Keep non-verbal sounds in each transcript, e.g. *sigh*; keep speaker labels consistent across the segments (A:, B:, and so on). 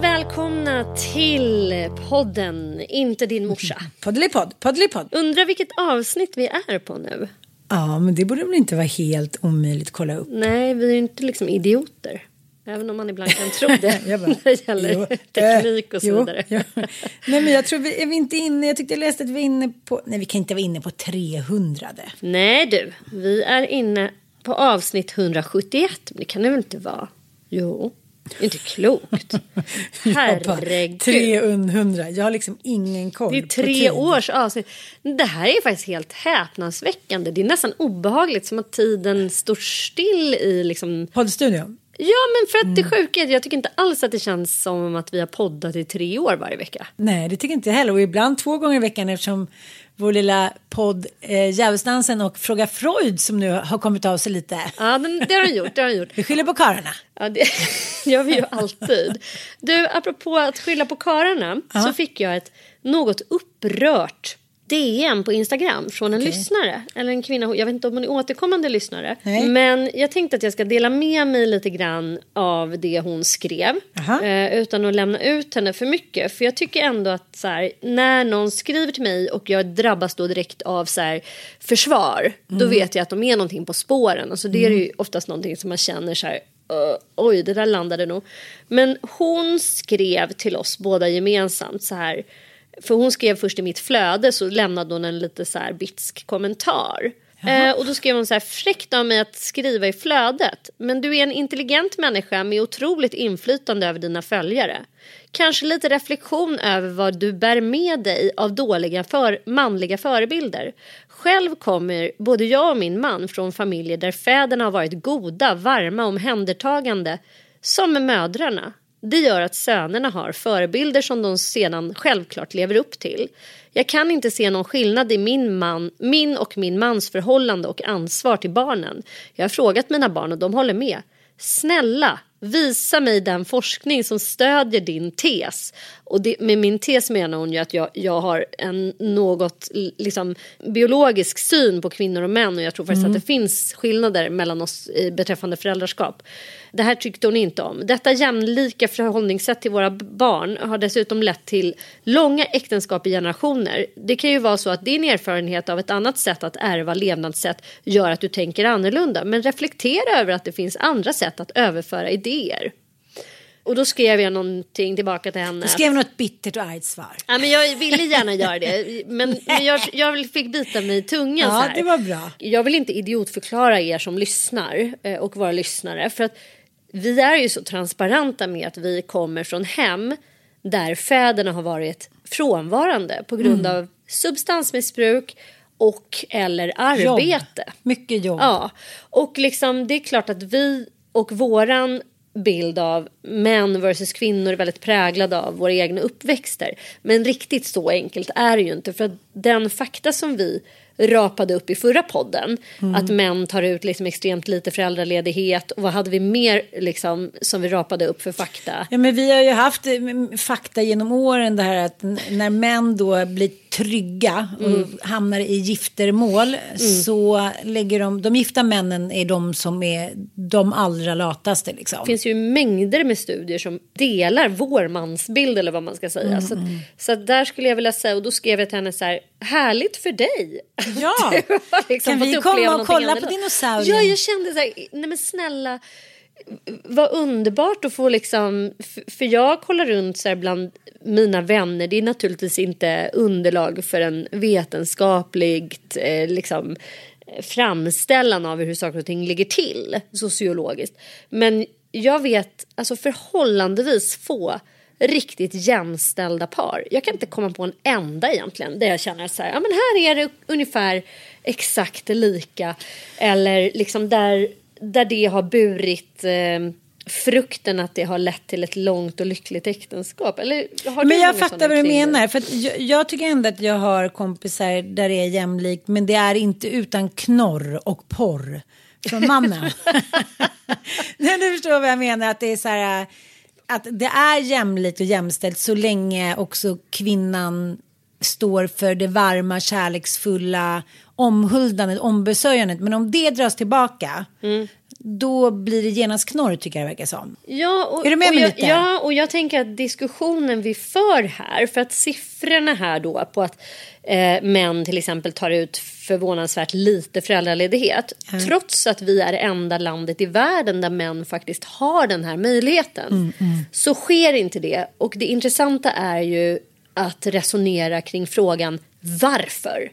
A: Varmt välkomna till podden Inte din morsa. *laughs*
B: Poddelipodd, poddelipodd.
A: Undrar vilket avsnitt vi är på nu?
B: Ja, men det borde väl inte vara helt omöjligt att kolla upp.
A: Nej, vi är ju inte liksom idioter. Även om man ibland kan tro det *laughs*
B: bara,
A: när det gäller
B: jo, *laughs*
A: teknik och så
B: jo,
A: vidare.
B: jo. Nej, men jag tror vi är vi inte inne. Jag tyckte jag läste att vi är inne på. Nej, vi kan inte vara inne på 300.
A: Nej du, vi är inne på avsnitt 171. Men det kan det väl inte vara? Jo, inte klokt. *laughs* Herregud.
B: 300. Jag har liksom ingen koll.
A: Det är tre års avsnitt. Det här är faktiskt helt häpnadsväckande. Det är nästan obehagligt som att tiden står still i liksom...
B: Poddstudion.
A: Ja men för att det sjuka är att jag tycker inte alls att det känns som att vi har poddat i tre år varje vecka.
B: Nej, det tycker inte jag heller. Och ibland två gånger i veckan eftersom vår lilla podd eh, Djävulsdansen och Fråga Freud som nu har kommit av sig lite.
A: Ja den, det har den gjort. Det har den gjort.
B: Vi skyller på karlarna.
A: Ja, det *laughs* gör vi ju alltid. Du, apropå att skylla på kararna så fick jag ett något upprört DM på Instagram från en lyssnare. Eller en kvinna, jag vet inte om hon är återkommande lyssnare.
B: Nej.
A: Men jag tänkte att jag ska dela med mig lite grann av det hon skrev. Eh, utan att lämna ut henne för mycket. För jag tycker ändå att så här, när någon skriver till mig och jag drabbas då direkt av så här, försvar. Då vet jag att de är någonting på spåren. Alltså det är ju oftast någonting som man känner så här. "Ö, oj, det där landade nog. Men hon skrev till oss båda gemensamt så här. För hon skrev först i mitt flöde så lämnade hon en lite så här bitsk kommentar. Eh, och då skrev hon så här, fräckt av mig att skriva i flödet. Men du är en intelligent människa med otroligt inflytande över dina följare. Kanske lite reflektion över vad du bär med dig av dåliga för, manliga förebilder. Själv kommer både jag och min man från familjer där fäderna har varit goda, varma, omhändertagande som mödrarna. Det gör att sönerna har förebilder som de sedan självklart lever upp till. Jag kan inte se någon skillnad i min, man, min och min mans förhållande och ansvar till barnen. Jag har frågat mina barn och de håller med. Snälla, visa mig den forskning som stödjer din tes. Och det, med min tes menar hon ju att jag, jag har en något liksom, biologisk syn på kvinnor och män och jag tror faktiskt att det finns skillnader mellan oss i, beträffande föräldraskap. Det här tyckte hon inte om. Detta jämlika förhållningssätt till våra barn har dessutom lett till långa äktenskap i generationer. Det kan ju vara så att din erfarenhet av ett annat sätt att ärva levnadssätt gör att du tänker annorlunda. Men reflektera över att det finns andra sätt att överföra idéer. Och då skrev jag någonting tillbaka till henne.
B: Du skrev något bittert och argt svar.
A: Ja, men jag ville gärna göra det, *laughs* men, men jag, jag fick bita mig i tungan.
B: Ja, det var bra.
A: Jag vill inte idiotförklara er som lyssnar eh, och våra lyssnare. För att vi är ju så transparenta med att vi kommer från hem där fäderna har varit frånvarande på grund
B: Mm.
A: av substansmissbruk och eller arbete.
B: Mycket jobb.
A: Ja, och liksom det är klart att vi och våran bild av män versus kvinnor är väldigt präglad av våra egna uppväxter. Men riktigt så enkelt är det ju inte för den fakta som vi rapade upp i förra podden att män tar ut liksom extremt lite föräldraledighet och vad hade vi mer liksom som vi rapade upp för fakta?
B: Ja, men vi har ju haft eh, m- fakta genom åren det här att när män då blir trygga och
A: Mm.
B: hamnar i giftermål så lägger de, de gifta männen är de som är de allra lataste liksom.
A: Det finns ju mängder med studier som delar vår mansbild eller vad man ska säga.
B: Mm,
A: Så, att, så att där skulle jag vilja säga och då skrev jag till henne så här, härligt för dig. *laughs*
B: Ja.
A: Liksom
B: Kan vi komma och kolla på dinosaurien?
A: Ja, jag kände så här, nej men snälla, vad underbart att få liksom, för, jag kollar runt så här bland mina vänner, det är naturligtvis inte underlag för en vetenskapligt eh, liksom framställan av hur saker och ting ligger till sociologiskt. Men jag vet alltså förhållandevis få riktigt jämställda par. Jag kan inte komma på en enda egentligen där jag känner så här, ja men här är det ungefär exakt lika. Eller liksom där, där det har burit eh, frukten att det har lett till ett långt och lyckligt äktenskap. Eller har
B: Men jag fattar vad du menar. För jag, jag tycker ändå att jag har kompisar där det är jämlikt. Men det är inte utan knorr och porr från mannen. *laughs* Nej, du förstår vad jag menar. Att det är så här. Att det är jämlikt och jämställt så länge också kvinnan står för det varma, kärleksfulla, omhuldandet, ombesörjandet. Men om det dras tillbaka,
A: Mm.
B: då blir det genast knorr tycker jag det verkar som.
A: Ja, och,
B: Är du med
A: och
B: mig
A: jag,
B: lite?
A: Ja, och jag tänker att diskussionen vi för här, för att siffrorna här då på att eh, män till exempel tar ut förvånansvärt lite föräldraledighet, trots att vi är det enda landet i världen där män faktiskt har den här möjligheten, så sker inte det. Och det intressanta är ju att resonera kring frågan varför.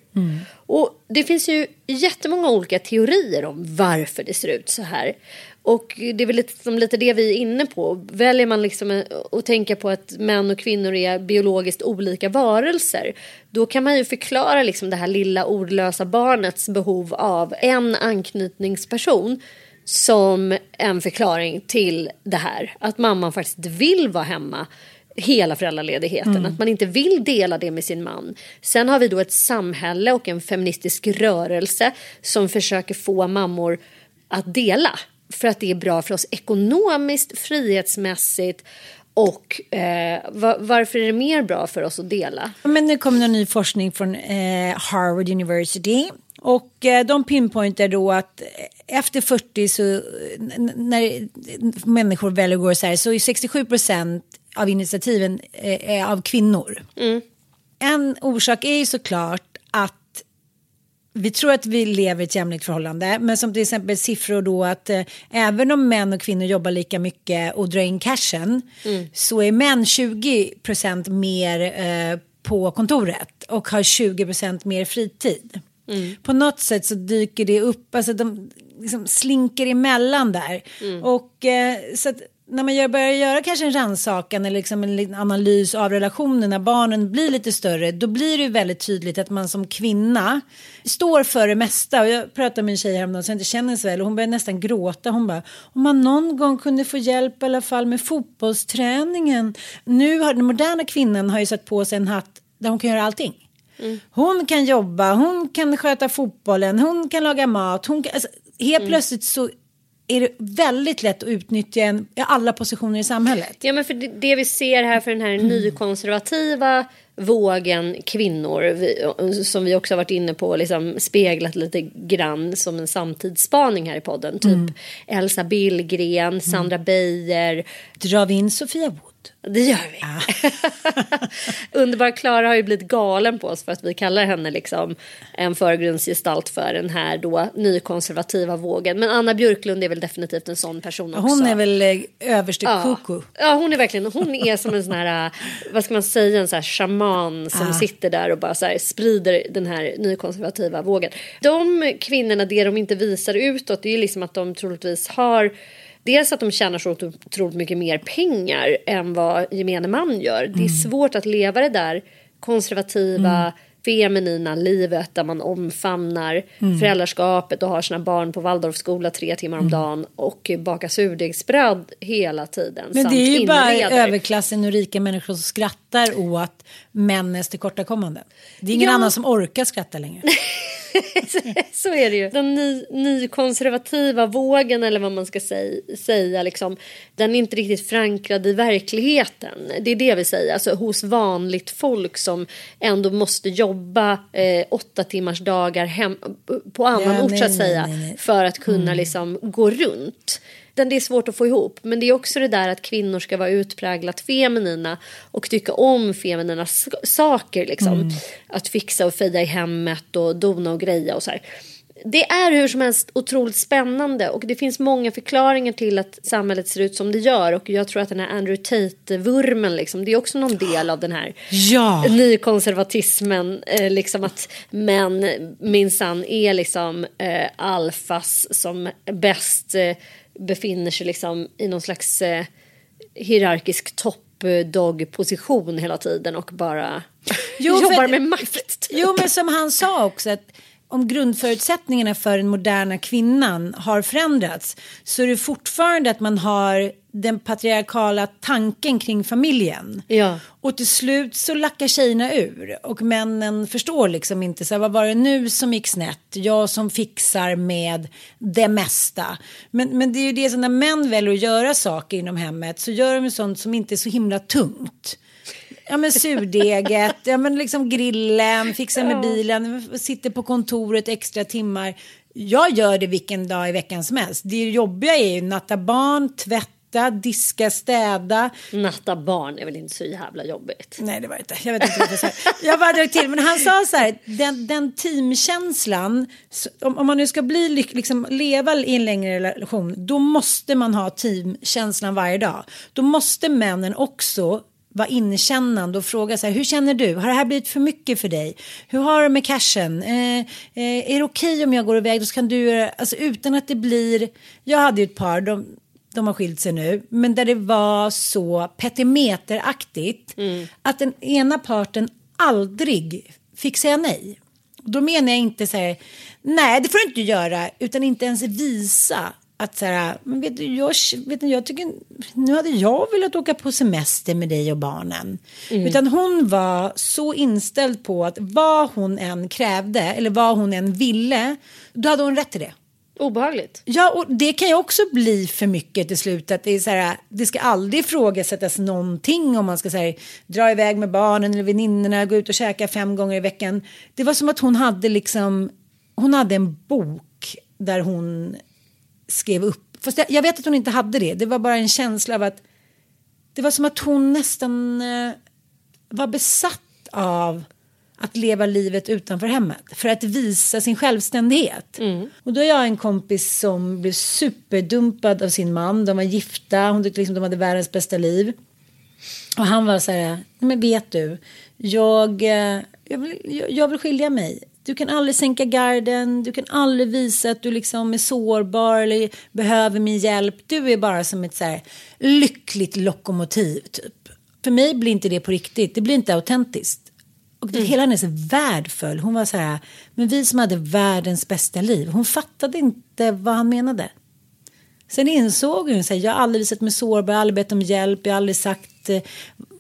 A: Och det finns ju jättemånga olika teorier om varför det ser ut så här. Och det är väl lite, som lite det vi är inne på. Väljer man liksom eh, att tänka på att män och kvinnor är biologiskt olika varelser. Då kan man ju förklara liksom det här lilla ordlösa barnets behov av en anknytningsperson som en förklaring till det här. Att mamman faktiskt vill vara hemma hela föräldraledigheten. Att man inte vill dela det med sin man. Sen har vi då ett samhälle och en feministisk rörelse som försöker få mammor att dela. För att det är bra för oss ekonomiskt, frihetsmässigt och eh, va- varför är det mer bra för oss att dela?
B: Men nu kommer en ny forskning från eh, Harvard University. Och eh, de pinpointar då att eh, efter 40 så när människor väljer att gå isär så är 67 procent av initiativen eh, är av kvinnor. En orsak är ju såklart att vi tror att vi lever i ett jämlikt förhållande, men som till exempel siffror då att eh, även om män och kvinnor jobbar lika mycket och drar in cashen så är män 20 procent mer eh, på kontoret och har 20 procent mer fritid. På något sätt så dyker det upp, alltså de liksom slinker emellan där. Och eh, så att när man gör, börjar göra kanske en rannsakan eller liksom en analys av relationen när barnen blir lite större, då blir det väldigt tydligt att man som kvinna står för det mesta. Och jag pratade med en tjej häromdagen som inte känner så väl och hon började nästan gråta. Hon bara, om man någon gång kunde få hjälp i alla fall med fotbollsträningen. Nu har den moderna kvinnan har ju satt på sig en hatt där hon kan göra allting. Hon kan jobba, hon kan sköta fotbollen, hon kan laga mat. Hon kan, alltså, helt plötsligt så är det väldigt lätt att utnyttja en, i alla positioner i samhället.
A: Ja men för det, det vi ser här för den här nykonservativa vågen kvinnor vi, som vi också har varit inne på liksom speglat lite grann som en samtidsspaning här i podden. Typ
B: Mm.
A: Elsa Billgren, Sandra Beijer.
B: Drar vi in Sofia Wood?
A: Det gör vi. *laughs* Underbara Klara har ju blivit galen på oss för att vi kallar henne liksom en förgrundsgestalt för den här då nykonservativa vågen. Men Anna Björklund är väl definitivt en sån person också.
B: Hon är väl eh, överste
A: Ja.
B: koko.
A: Ja, hon är verkligen, hon är som en sån här, äh, vad ska man säga, en sån här shaman som sitter där och bara så här sprider den här nykonservativa vågen. De kvinnorna, det de inte visar utåt, det är ju liksom att de troligtvis har Dels att de tjänar så otroligt mycket mer pengar än vad gemene man gör. Det är svårt att leva det där konservativa, feminina livet där man omfamnar föräldraskapet och har sina barn på Waldorfskola tre timmar om dagen och bakar surdegsbröd hela tiden.
B: Men det är ju bara
A: inreder.
B: överklassen och rika människor som skrattar åt männens tillkortakommanden. Det är ingen
A: Ja.
B: annan som orkar skratta längre. *laughs* *laughs*
A: Så är det ju. Den ny, nykonservativa vågen eller vad man ska säga, säga liksom, den är inte riktigt förankrad i verkligheten. Det är det vi säger, alltså hos vanligt folk som ändå måste jobba eh, åtta timmars dagar hem, på annan
B: Ja,
A: ort
B: nej,
A: så att
B: nej,
A: säga
B: nej,
A: för att kunna liksom gå runt. Den, det är svårt att få ihop. Men det är också det där att kvinnor ska vara utpräglat feminina och tycka om feminina saker. Liksom. Att fixa och feja i hemmet och dona och greja och så här. Det är hur som helst otroligt spännande och det finns många förklaringar till att samhället ser ut som det gör och jag tror att den här Andrew Tate-vurmen liksom, det är också någon del av den här
B: Ja.
A: nykonservatismen, eh, liksom att män minsann är liksom eh, alfas som bäst eh, befinner sig liksom i någon slags eh, hierarkisk toppdog-position hela tiden och bara
B: Jo, *laughs*
A: jobbar
B: för-
A: med makt. typ.
B: Jo, men som han sa också att om grundförutsättningarna för den moderna kvinnan har förändrats så är det fortfarande att man har den patriarkala tanken kring familjen.
A: Ja.
B: Och till slut så lackar tjejerna ur och männen förstår liksom inte så här, vad var det nu som gick snett? Jag som fixar med det mesta. Men, men det är ju det som när män väljer att göra saker inom hemmet så gör de sånt som inte är så himla tungt. Ja men surdeget, ja men liksom grillen, fixa med bilen, sitter på kontoret extra timmar. Jag gör det vilken dag i veckan som helst. Det jobbiga är ju natta barn, tvätta, diska, städa.
A: Natta barn är väl inte så jävla jobbigt.
B: Nej det var det inte. Jag vet inte vad jag sa. Jag bara drog till. Men han sa så här. Den, den teamkänslan. Om, om man nu ska bli liksom, leva i en längre relation. Då måste man ha teamkänslan varje dag. Då måste männen också vara inkännande och fråga så här, hur känner du? Har det här blivit för mycket för dig? Hur har du med cashen? Eh, eh, är det okej om jag går iväg? Då kan du alltså utan att det blir, jag hade ju ett par, de, de har skilt sig nu, men där det var så petimeteraktigt att den ena parten aldrig fick säga nej. Då menar jag inte så här, nej det får du inte göra, utan inte ens visa att så här, men vet du, jag, vet du, jag tycker, nu hade jag velat åka på semester med dig och barnen. Utan hon var så inställd på att vad hon än krävde eller vad hon än ville, då hade hon rätt till det.
A: Obehagligt.
B: Ja, och det kan ju också bli för mycket till slut. Att det, är så här, det ska aldrig ifrågasättas någonting om man ska så här, dra iväg med barnen eller väninnorna, gå ut och käka fem gånger i veckan. Det var som att hon hade liksom, hon hade en bok där hon skrev upp. Fast jag, jag vet att hon inte hade det. Det var bara en känsla av att det var som att hon nästan eh, var besatt av att leva livet utanför hemmet för att visa sin självständighet. Och då har jag en kompis som blev superdumpad av sin man. De var gifta, hon tyckte liksom de hade världens bästa liv. Och han var så här, "Nej, men vet du, jag, eh, jag, vill, jag vill skilja mig. Du kan aldrig sänka garden, du kan aldrig visa att du liksom är sårbar eller behöver min hjälp. Du är bara som ett så här lyckligt lokomotiv typ. För mig blir inte det på riktigt, det blir inte autentiskt. Och det, hela hennes värld föll. Hon var så här, men vi som hade världens bästa liv. Hon fattade inte vad han menade. Sen insåg hon, så här, jag har aldrig visat mig sårbar, jag har aldrig bett om hjälp, jag har aldrig sagt eh,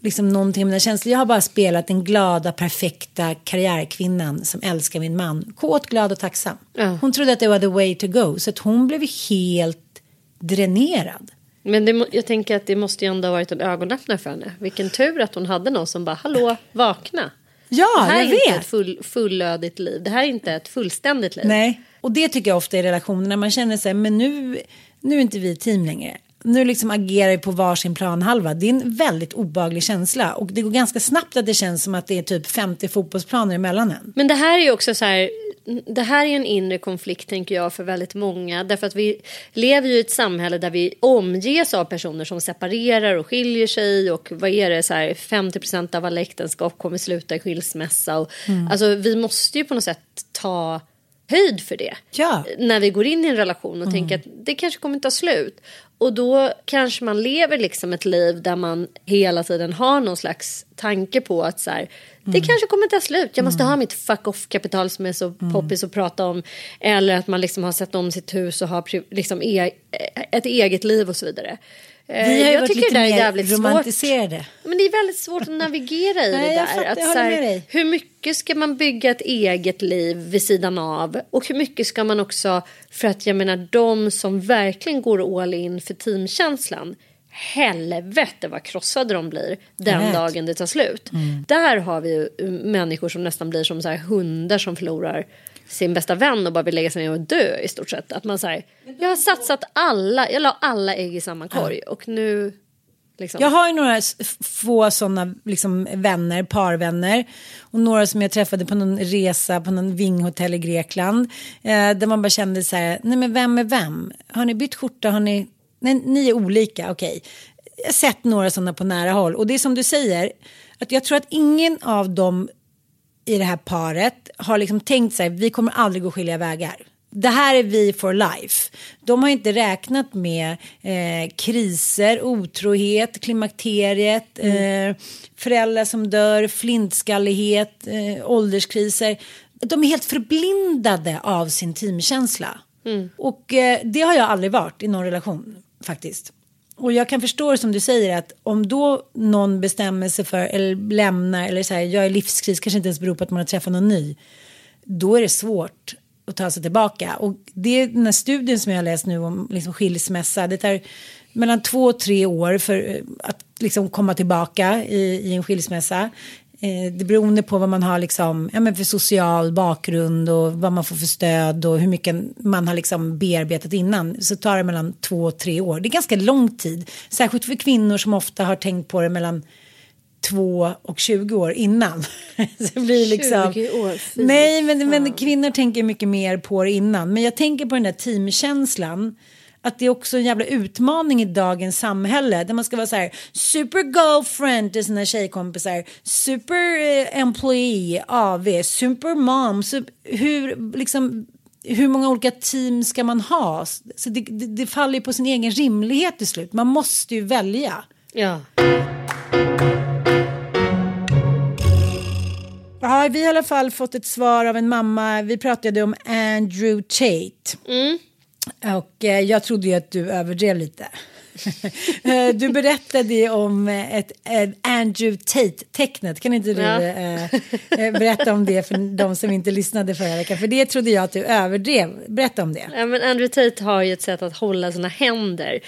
B: liksom, någonting om mina känslor. Jag har bara spelat den glada, perfekta karriärkvinnan som älskar min man. Kåt, glad och tacksam.
A: Ja.
B: Hon trodde att det var the way to go, så att hon blev helt dränerad.
A: Men det, jag tänker att det måste ju ändå ha varit en ögonöppnare för henne. Vilken tur att hon hade någon som bara, hallå, vakna.
B: Ja,
A: det här
B: jag
A: är inte
B: vet.
A: ett full, fullödigt liv. Det här är inte ett fullständigt liv.
B: Nej, och det tycker jag ofta i relationer när man känner sig, men nu, nu är inte vi team längre. Nu liksom agerar vi på varsin planhalva. Det är en väldigt obaglig känsla och det går ganska snabbt att det känns som att det är typ 50 fotbollsplaner emellan en.
A: Men det här är också så här. Det här är en inre konflikt tänker jag för väldigt många. Därför att vi lever ju i ett samhälle där vi omges av personer som separerar och skiljer sig. Och vad är det så här 50 av alla äktenskap kommer sluta i skilsmässa. Och, Alltså vi måste ju på något sätt ta höjd för det.
B: Ja.
A: När vi går in i en relation och tänker att det kanske kommer ta slut. Och då kanske man lever liksom ett liv där man hela tiden har någon slags tanke på att så här, det kanske kommer ta slut. Jag måste ha mitt fuck off kapital som är så poppis att prata om. Eller att man liksom har sett om sitt hus och har liksom e- ett eget liv och så vidare. Eh,
B: Vi har ju
A: jag
B: varit
A: tycker
B: lite
A: det där är
B: mer
A: jävligt svårt.
B: romantiserade.
A: Men det är väldigt svårt att navigera i *laughs*
B: Nej,
A: det där.
B: fattar,
A: att, så här, hur mycket ska man bygga ett eget liv vid sidan av? Och hur mycket ska man också, för att jag menar de som verkligen går all in för teamkänslan. Helvete vad krossade de blir den
B: vet.
A: dagen det tar slut. Där har vi ju människor som nästan blir som så här hundar som förlorar sin bästa vän och bara vill lägga sig ner och dö i stort sett. Att man säger, jag har satsat alla, jag la alla ägg i samma korg och nu liksom.
B: Jag har ju några få sådana liksom, vänner, parvänner. Och några som jag träffade på någon resa på någon vinghotell i Grekland. Eh, där man bara kände så här, nej men vem är vem? Har ni bytt skjorta? Har ni... Nej, ni är olika, okej. Jag har sett några sådana på nära håll. Och det är som du säger, att jag tror att ingen av dem i det här paret har liksom tänkt sig vi kommer aldrig gå skilja vägar. Det här är vi for life. De har inte räknat med eh, kriser, otrohet, klimakteriet, eh, föräldrar som dör, flintskallighet, eh, ålderskriser. De är helt förblindade av sin teamkänsla. Och eh, det har jag aldrig varit i någon relation faktiskt. Och jag kan förstå det som du säger att om då någon bestämmer sig för eller lämnar eller så här, jag är livskris, kanske inte ens beror på att man har träffat någon ny. Då är det svårt att ta sig tillbaka. Och det är den här studien som jag har läst nu om liksom skilsmässa. Det tar mellan två och tre år för eh, att liksom komma tillbaka i, i en skilsmässa. Eh, det beror på vad man har liksom, ja, men för social bakgrund och vad man får för stöd och hur mycket man har liksom bearbetat innan. Så tar det mellan två och tre år. Det är ganska lång tid. Särskilt för kvinnor som ofta har tänkt på det mellan två och 20 år innan. *laughs* Så det blir liksom...
A: 20 år, fy
B: Nej, men, men kvinnor tänker mycket mer på det innan. Men jag tänker på den där teamkänslan. Att det är också en jävla utmaning i dagens samhälle. Där man ska vara så här super girlfriend till sina tjejkompisar. Super eh, employee, AV, super mom. Så hur, liksom, hur många olika team ska man ha? Så det, det, det faller ju på sin egen rimlighet till slut. Man måste ju välja.
A: Ja.
B: Ja, vi har i alla fall fått ett svar av en mamma. Vi pratade om Andrew Tate. Och eh, jag trodde ju att du överdrev lite. *laughs* Eh, du berättade om eh, ett, ett Andrew Tate-tecknet. Kan inte du
A: Ja.
B: eh, berätta om det för de som inte lyssnade förra veckan? För det trodde jag att du överdrev. Berätta om det.
A: Ja, men Andrew Tate har ju ett sätt att hålla sina händer.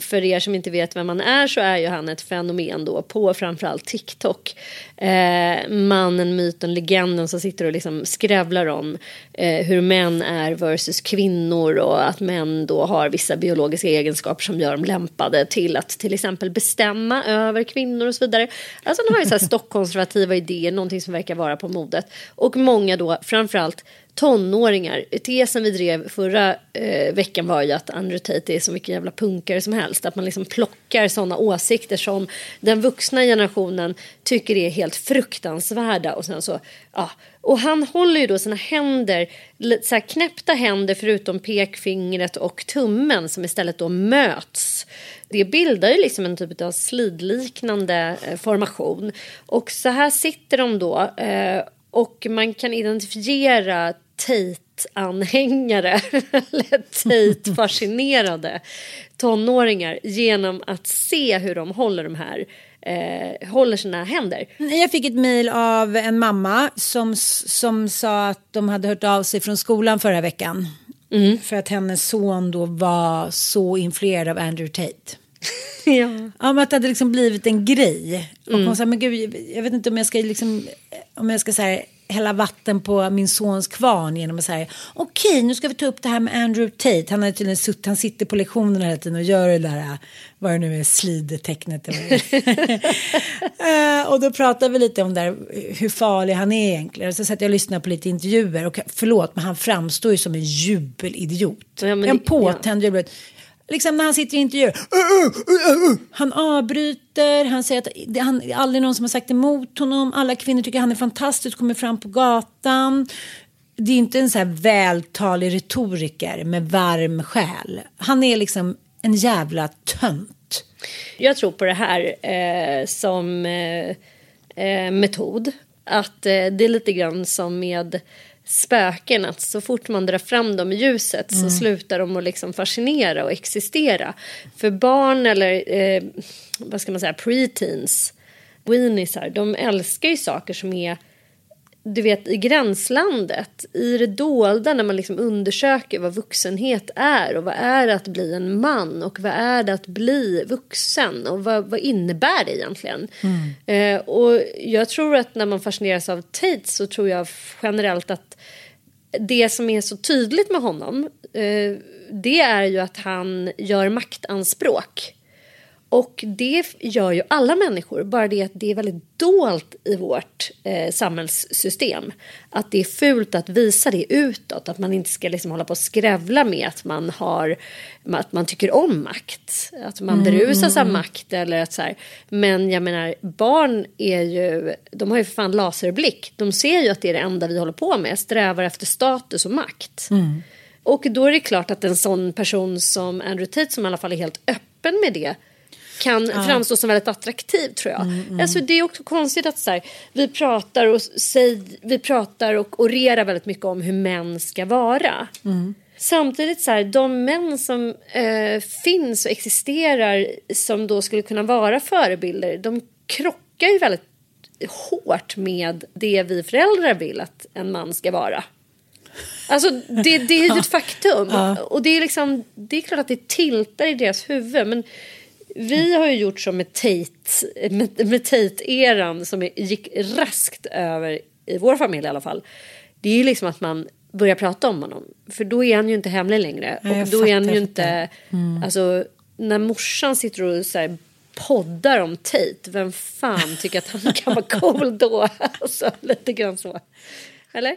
A: För er som inte vet vem han är så är ju han ett fenomen då på framförallt TikTok. Eh, mannen, myten, legenden som sitter och liksom skrävlar om eh, hur män är versus kvinnor och att män då har vissa biologiska egenskaper som gör dem lämpade till att till exempel bestämma över kvinnor och så vidare. Alltså han har ju så här stockkonservativa idéer, någonting som verkar vara på modet. Och många då, framförallt tonåringar. Tesen vi drev förra eh, veckan var ju att Andrew Tate är så mycket jävla punkare som helst. Att man liksom plockar sådana åsikter som den vuxna generationen tycker är helt fruktansvärda. Och sen så, ja. Och han håller ju då sina händer, så här knäppta händer förutom pekfingret och tummen som istället då möts. Det bildar ju liksom en typ av slidliknande eh, formation. Och så här sitter de då. Eh, och man kan identifiera Tate-anhängare *laughs* eller Tate-fascinerade tonåringar genom att se hur de håller de här eh, håller sina händer.
B: Jag fick ett mejl av en mamma som, som sa att de hade hört av sig från skolan förra veckan. För att hennes son då var så influerad av Andrew Tate. *laughs* ja. Om att det hade liksom blivit en grej. Och mm. hon sa, men gud, jag vet inte om jag ska liksom, om jag ska säga hälla vatten på min sons kvarn genom att säga okej okay, nu ska vi ta upp det här med Andrew Tate. Han, har tydligen sutt, han sitter på lektionerna hela tiden och gör det där vad det nu är slidtecknet. uh, *laughs* och då pratar vi lite om där, hur farlig han är egentligen. Och så satt jag och lyssnade på lite intervjuer och förlåt men han framstår ju som en jubelidiot. Ja, en påtänd ja. jubelidiot liksom när han sitter i intervjuer. Han avbryter, han säger att det är aldrig någon som har sagt emot honom. Alla kvinnor tycker han är fantastisk, kommer fram på gatan. Det är inte en så här vältalig retoriker med varm själ. Han är liksom en jävla tönt.
A: Jag tror på det här eh, som eh, eh metod. Att eh, det är lite grann som med spöken att så fort man drar fram dem i ljuset mm. så slutar de att liksom fascinera och existera. För barn eller eh, vad ska man säga, preteens, weeniesar, de älskar ju saker som är du vet, i gränslandet, i det dolda när man liksom undersöker vad vuxenhet är och vad är det att bli en man och vad är det att bli vuxen och vad, vad innebär det egentligen? Mm. Eh, och jag tror att när man fascineras av Tate så tror jag generellt att det som är så tydligt med honom eh, det är ju att han gör maktanspråk och det gör ju alla människor, bara det att det är väldigt dolt i vårt eh, samhällssystem. Att det är fult att visa det utåt, att man inte ska liksom hålla på och skrävla med att man, har, att man tycker om makt. Att man mm, berusas av makt eller att så här. Men jag menar, barn är ju, de har ju för fan laserblick. De ser ju att det är det enda vi håller på med, strävar efter status och makt. Mm. Och då är det klart att en sån person som Andrew Tate, som i alla fall är helt öppen med det, kan ja. framstå som väldigt attraktiv tror jag. Mm, mm. Alltså, det är också konstigt att så här, vi pratar och, säg, vi pratar och orerar väldigt mycket om hur män ska vara. Mm. Samtidigt så här, de män som eh, finns och existerar som då skulle kunna vara förebilder, de krockar ju väldigt hårt med det vi föräldrar vill att en man ska vara. Alltså det, det är ju *laughs* ett faktum. Ja. Och det är liksom, det är klart att det tiltar i deras huvud. Men vi har ju gjort som med Tate, med, med Tate-eran som gick raskt över i vår familj i alla fall. Det är ju liksom att man börjar prata om honom. För då är han ju inte hemlig längre. Nej, och då är han ju inte, mm. alltså när morsan sitter och så här, poddar om Tate, vem fan tycker att han kan vara cool då? *laughs* Alltså lite grann så. Eller?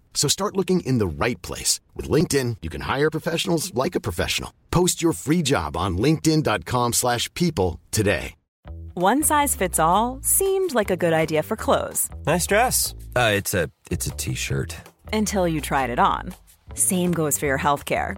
C: So start looking in the right place. With LinkedIn, you can hire professionals like a professional. Post your free job on linkedin.com slash people today.
D: One size fits all seemed like a good idea for clothes.
E: Nice dress. Uh, it's a It's a T-shirt.
D: Until you tried it on. Same goes for your health care.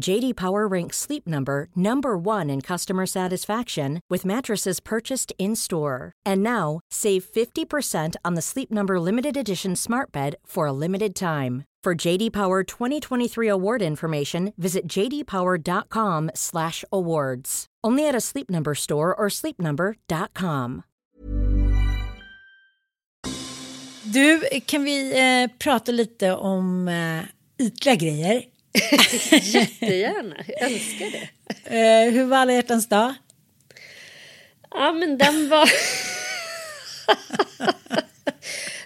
F: JD Power ranks Sleep Number number 1 in customer satisfaction with mattresses purchased in-store. And now, save 50% on the Sleep Number limited edition Smart Bed for a limited time. For JD Power 2023 award information, visit jdpower.com/awards. Only at a Sleep Number store or sleepnumber.com.
B: Du, kan vi eh, prata lite om eh, ytliga grejer? *laughs*
A: Jättegärna, jag älskar det.
B: Eh, hur var alla hjärtans dag?
A: Ja men den var...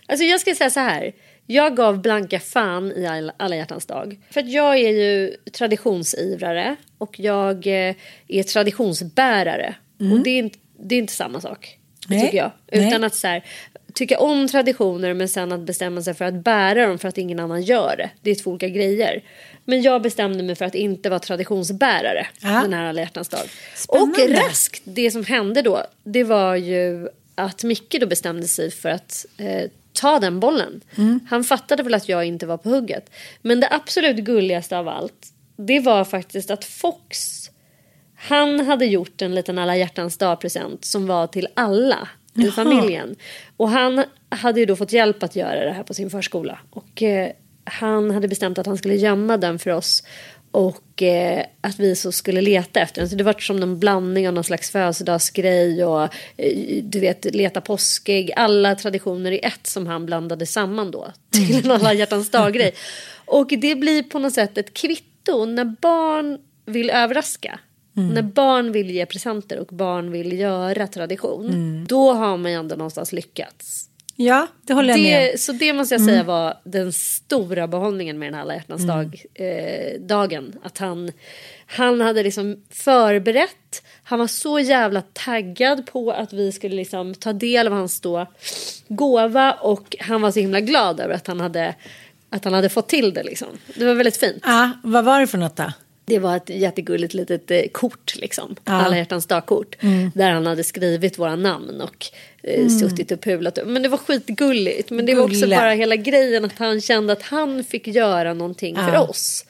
A: alltså jag ska säga så här. Jag gav blanka fan i all- alla hjärtans dag. För att jag är ju traditionsivrare och jag eh, är traditionsbärare. Och det är, inte, det är inte samma sak.
B: Nej.
A: Tycker jag.
B: Nej.
A: Utan att så här, tycka om traditioner men sen att bestämma sig för att bära dem för att ingen annan gör det. Det är två olika grejer. Men jag bestämde mig för att inte vara traditionsbärare
B: Ja.
A: den här alla hjärtans dag.
B: Spännande.
A: Och raskt, det som hände då, det var ju att Micke då bestämde sig för att eh, ta den bollen. Han fattade väl att jag inte var på hugget. Men det absolut gulligaste av allt, det var faktiskt att Fox, han hade gjort en liten alla hjärtans dag-present som var till alla i familjen. Och han hade ju då fått hjälp att göra det här på sin förskola. Och eh, han hade bestämt att han skulle gömma den för oss. Och eh, att vi så skulle leta efter den. Så det var som en blandning av någon slags födelsedagsgrej och eh, du vet leta påskägg. Alla traditioner i ett som han blandade samman då. Till en alla hjärtans dag-grej. *laughs* Och det blir på något sätt ett kvitto när barn vill överraska. När barn vill ge presenter och barn vill göra tradition. Då har man ju ändå någonstans lyckats.
B: Ja, det håller jag med.
A: Det, så det måste jag säga var den stora behållningen med den här alla hjärtans dag, eh, dagen. Att han, han hade liksom förberett. Han var så jävla taggad på att vi skulle liksom ta del av hans då gåva. Och han var så himla glad över att han hade, att han hade fått till det. Liksom. Det var väldigt fint.
B: Ja, vad var det för något då?
A: Det var ett jättegulligt litet eh, kort, liksom.
B: Ja.
A: Alla hjärtans dag-kort.
B: Mm.
A: Där han hade skrivit våra namn och eh, suttit och pulat. Men det var skitgulligt. Men det var också
B: Gulle.
A: bara hela grejen att han kände att han fick göra någonting för
B: Ja.
A: oss.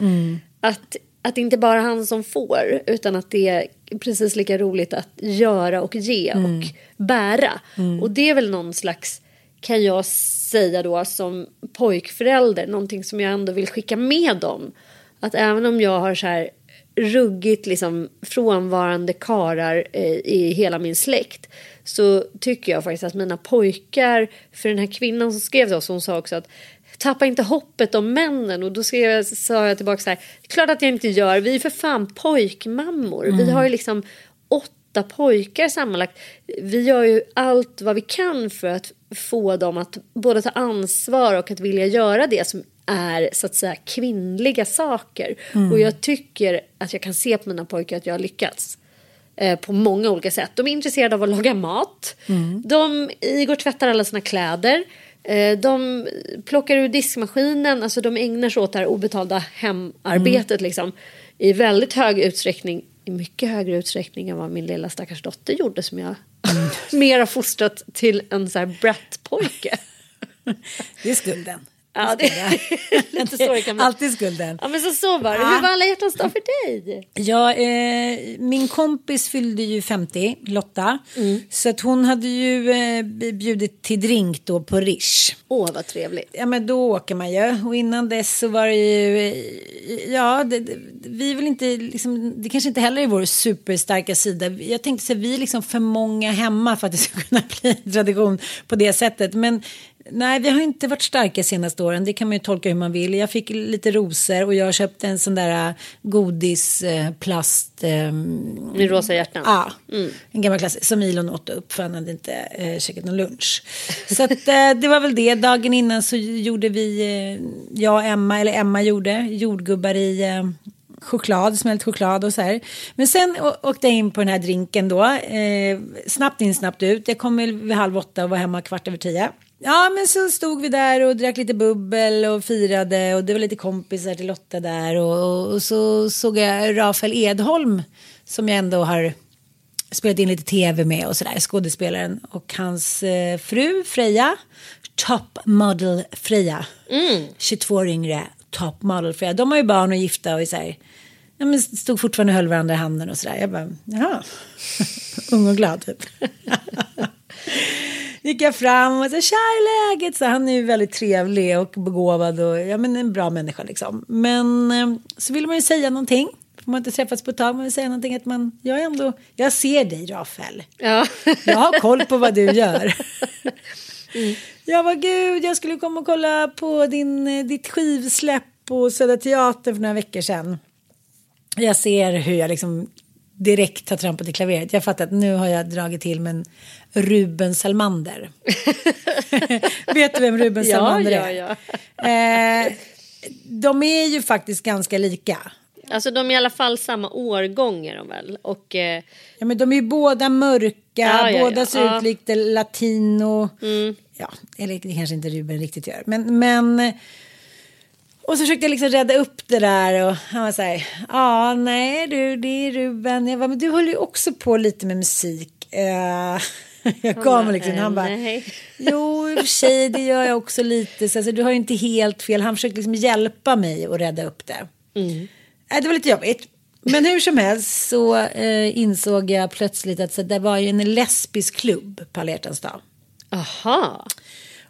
A: Att, att det inte bara är han som får, utan att det är precis lika roligt att göra och ge och bära. Och det är väl någon slags, kan jag säga då som pojkförälder, någonting som jag ändå vill skicka med dem. Att även om jag har så här ruggigt liksom frånvarande karar eh, i hela min släkt så tycker jag faktiskt att mina pojkar, för den här kvinnan som skrev till oss, hon sa också att tappa inte hoppet om männen. Och då skrev jag, sa jag tillbaka så här, klart att jag inte gör, vi är för fan pojkmammor, vi har ju liksom åtta pojkar sammanlagt. Vi gör ju allt vad vi kan för att få dem att både ta ansvar och att vilja göra det som är så att säga kvinnliga saker. Och jag tycker att jag kan se på mina pojkar att jag har lyckats. Eh, på många olika sätt. De är intresserade av att laga mat. De, Igor tvättar alla sina kläder. Eh, de plockar ur diskmaskinen. Alltså de ägnar sig åt det här obetalda hemarbetet liksom. I väldigt hög utsträckning. I mycket högre utsträckning än vad min lilla stackars dotter gjorde som jag *laughs* mer har fostrat till en så här brat-pojke. *laughs*
B: Det är skulden.
A: Ja, det är *laughs* lite så det kan bli.
B: Alltid skulden.
A: Ja men så, så var det. Hur var alla hjärtans dag för dig?
B: Ja, eh, min kompis fyllde ju 50, Lotta. Så att hon hade ju eh, bjudit till drink då på Rish.
A: Åh vad trevligt.
B: Ja men då åker man ju. Och innan dess så var det ju, eh, ja det, det, vi vill inte, liksom, det kanske inte heller är vår superstarka sida. Jag tänkte säga vi är liksom för många hemma för att det ska kunna *laughs* bli en tradition på det sättet. Men nej, vi har inte varit starka senaste åren. Det kan man ju tolka hur man vill. Jag fick lite rosor och jag köpte en sån där godisplast. Eh,
A: Med rosa hjärtan.
B: Ja, en gammal klass som Ilon åt upp för han hade inte eh, käkat någon lunch. Så att, eh, det var väl det. Dagen innan så gjorde vi, eh, jag och Emma, eller Emma gjorde, jordgubbar i eh, choklad, smält choklad och så här. Men sen åkte jag in på den här drinken då. Eh, snabbt in, snabbt ut. Jag kom väl vid halv åtta och var hemma kvart över tio. Ja, men så stod vi där och drack lite bubbel och firade och det var lite kompisar till Lotta där och, och, så såg jag Rafael Edholm som jag ändå har spelat in lite tv med och sådär, skådespelaren och hans eh, fru Freja, top model Freja, 22 år yngre, top model Freja. De har ju barn och gifta och är så här, ja, men stod fortfarande och höll varandra i handen och sådär. Jag bara, jaha, *laughs* ung och glad typ. *laughs* Gick jag fram och sa, tja är läget? Så han är ju väldigt trevlig och begåvad och ja, men en bra människa liksom. Men eh, så vill man ju säga någonting. Man inte träffats på ett tag, man vill säga någonting att man, jag ändå, jag ser dig Rafael.
A: Ja.
B: Jag har koll på vad du gör. Jag var gud, jag skulle komma och kolla på din, eh, ditt skivsläpp på Södra Teatern för några veckor sedan. Jag ser hur jag liksom direkt har trampat i klaveret. Jag fattar att nu har jag dragit till med en Ruben Salmander. *laughs* Vet du vem Ruben
A: Ja,
B: Salmander
A: ja,
B: är?
A: ja.
B: Eh, de är ju faktiskt ganska lika.
A: Alltså de är i alla fall samma årgång är de väl. Och eh,
B: Ja, men de är ju båda mörka,
A: Ja, ja,
B: båda
A: ja.
B: ser
A: Ja. Mm.
B: ut lite latino. Ja, eller det kanske inte Ruben riktigt gör. Men, men... Och så försökte jag liksom rädda upp det där och han var så här, ja, nej du, det är Ruben. Jag bara, men du håller ju också på lite med musik. Eh, *laughs* jag mig liksom, han bara, jo, i och för sig, det gör jag också lite. Så alltså, du har ju inte helt fel. Han försökte liksom hjälpa mig att rädda upp det.
A: Mm.
B: Nej, det var lite jobbigt. Men hur som helst så eh, insåg jag plötsligt att så, det var ju en lesbisk klubb på alla dag.
A: Aha.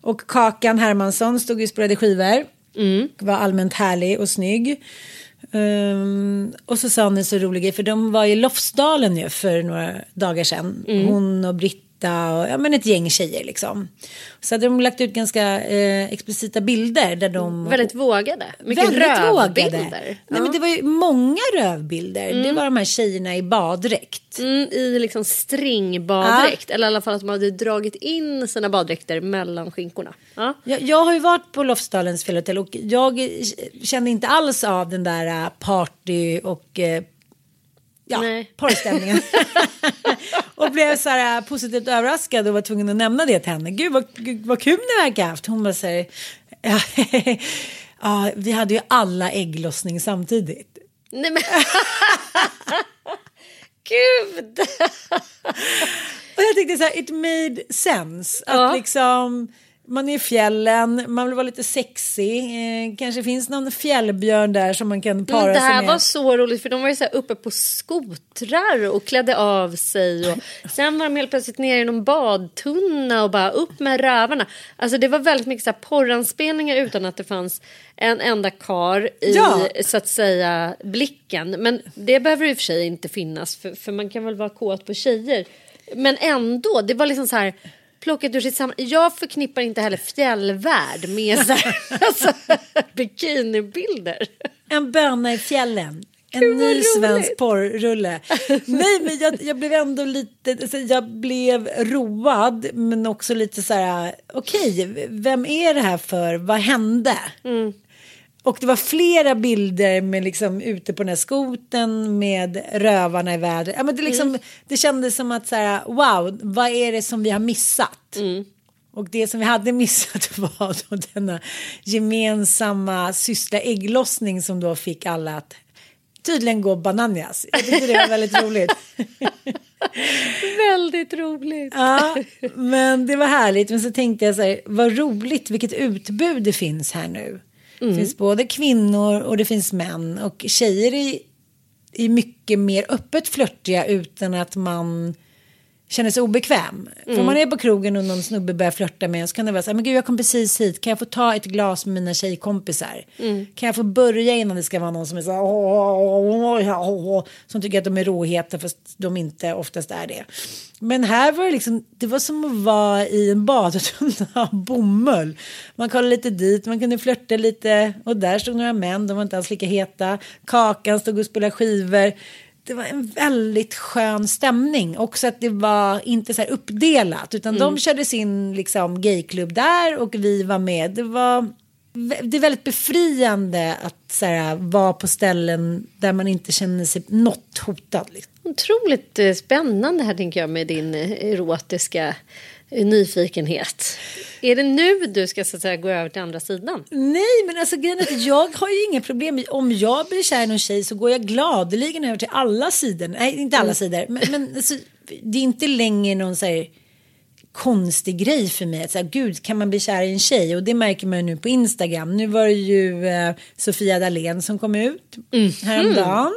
B: Och Kakan Hermansson stod ju och spelade skivor.
A: Mm.
B: Var allmänt härlig och snygg. Ehm, och så sa hon en så rolig grej, för de var i Lofsdalen ju för några dagar sedan.
A: Mm.
B: Hon och Britta och ja, men ett gäng tjejer liksom. Så hade de lagt ut ganska eh, explicita bilder där de...
A: Väldigt vågade. Mycket
B: Väldigt
A: rövbilder.
B: vågade. Nej,
A: Ja.
B: men det var ju många rövbilder. Det var de här tjejerna i baddräkt.
A: Mm, I liksom stringbaddräkt. Eller i alla fall att de hade dragit in sina baddräkter mellan skinkorna. Ja.
B: Jag, jag har ju varit på Lofsdalens fjällhotell och jag kände inte alls av den där eh, party och eh, ja,
A: Nej.
B: porrstämningen. *laughs* och blev så här eh, positivt överraskad och var tvungen att nämna det till henne. Gud vad, gud, vad kul ni verkar ha haft. Hon bara säger, ja, *laughs* ja, vi hade ju alla ägglossning samtidigt.
A: Nej men. *laughs* Gud.
B: Och jag tyckte så här, it made sense. Att
A: Ja.
B: liksom, man är i fjällen, man vill vara lite sexig. Eh, kanske finns någon fjällbjörn där som man kan para
A: Men det
B: sig
A: här
B: med.
A: var så roligt för de var ju så här uppe på skotrar och klädde av sig. Och *laughs* sen var de helt plötsligt nere i någon badtunna och bara upp med rövarna. Alltså det var väldigt mycket så här porranspelningar utan att det fanns en enda kar i
B: Ja.
A: så att säga blicken. Men det behöver i och för sig inte finnas för, för man kan väl vara kåt på tjejer. Men ändå, det var liksom så här plockat ur sitt sammanhang. Jag förknippar inte heller fjällvärld med så här, *laughs* alltså, bikinibilder.
B: En böna i fjällen. En
A: Gud,
B: ny svensk porrrulle. Nej, men jag, jag blev ändå lite, alltså, jag blev road, men också lite så här, okej, vem är det här för, vad hände? Och det var flera bilder med liksom ute på den här skoten med rövarna i vädret. Ja, men det, liksom, det kändes som att så här, wow, vad är det som vi har missat? Och det som vi hade missat *laughs* var då denna gemensamma syssla ägglossning som då fick alla att tydligen gå bananas. Jag tyckte det var väldigt roligt. *laughs*
A: Väldigt roligt.
B: Ja, men det var härligt. Men så tänkte jag så här, vad roligt vilket utbud det finns här nu. Det finns både kvinnor och det finns män. Och tjejer är, är mycket mer öppet flörtiga utan att man känner sig obekväm. För om man är på krogen och någon snubbe börjar flörta med en så kan det vara så här, men gud jag kom precis hit, kan jag få ta ett glas med mina tjejkompisar? Kan jag få börja innan det ska vara någon som är så här, "Åh, åh, åh, åh, åh", som tycker att de är råheta fast de inte oftast är det. Men här var det liksom, det var som att vara i en badtunna av bomull. Man kollade lite dit, man kunde flörta lite och där stod några män, de var inte alls lika heta. Kakan stod och spelade skivor det var en väldigt skön stämning. Också att det var inte så här uppdelat. Utan de körde sin liksom, gayklubb där och vi var med. Det var det är väldigt befriande att så här, vara på ställen där man inte känner sig något hotad. Liksom.
A: Otroligt eh, spännande här tänker jag med din eh, erotiska nyfikenhet. Är det nu du ska så att säga, gå över till andra sidan?
B: Nej, men alltså grejen är att jag har ju inga problem. Om jag blir kär i någon tjej så går jag gladeligen över till alla sidor. Nej, inte alla sidor. Men, men alltså, det är inte längre någon så här konstig grej för mig. Att så här, Gud, kan man bli kär i en tjej? Och det märker man ju nu på Instagram. Nu var det ju eh, Sofia Dalén som kom ut
A: Mhm.
B: häromdagen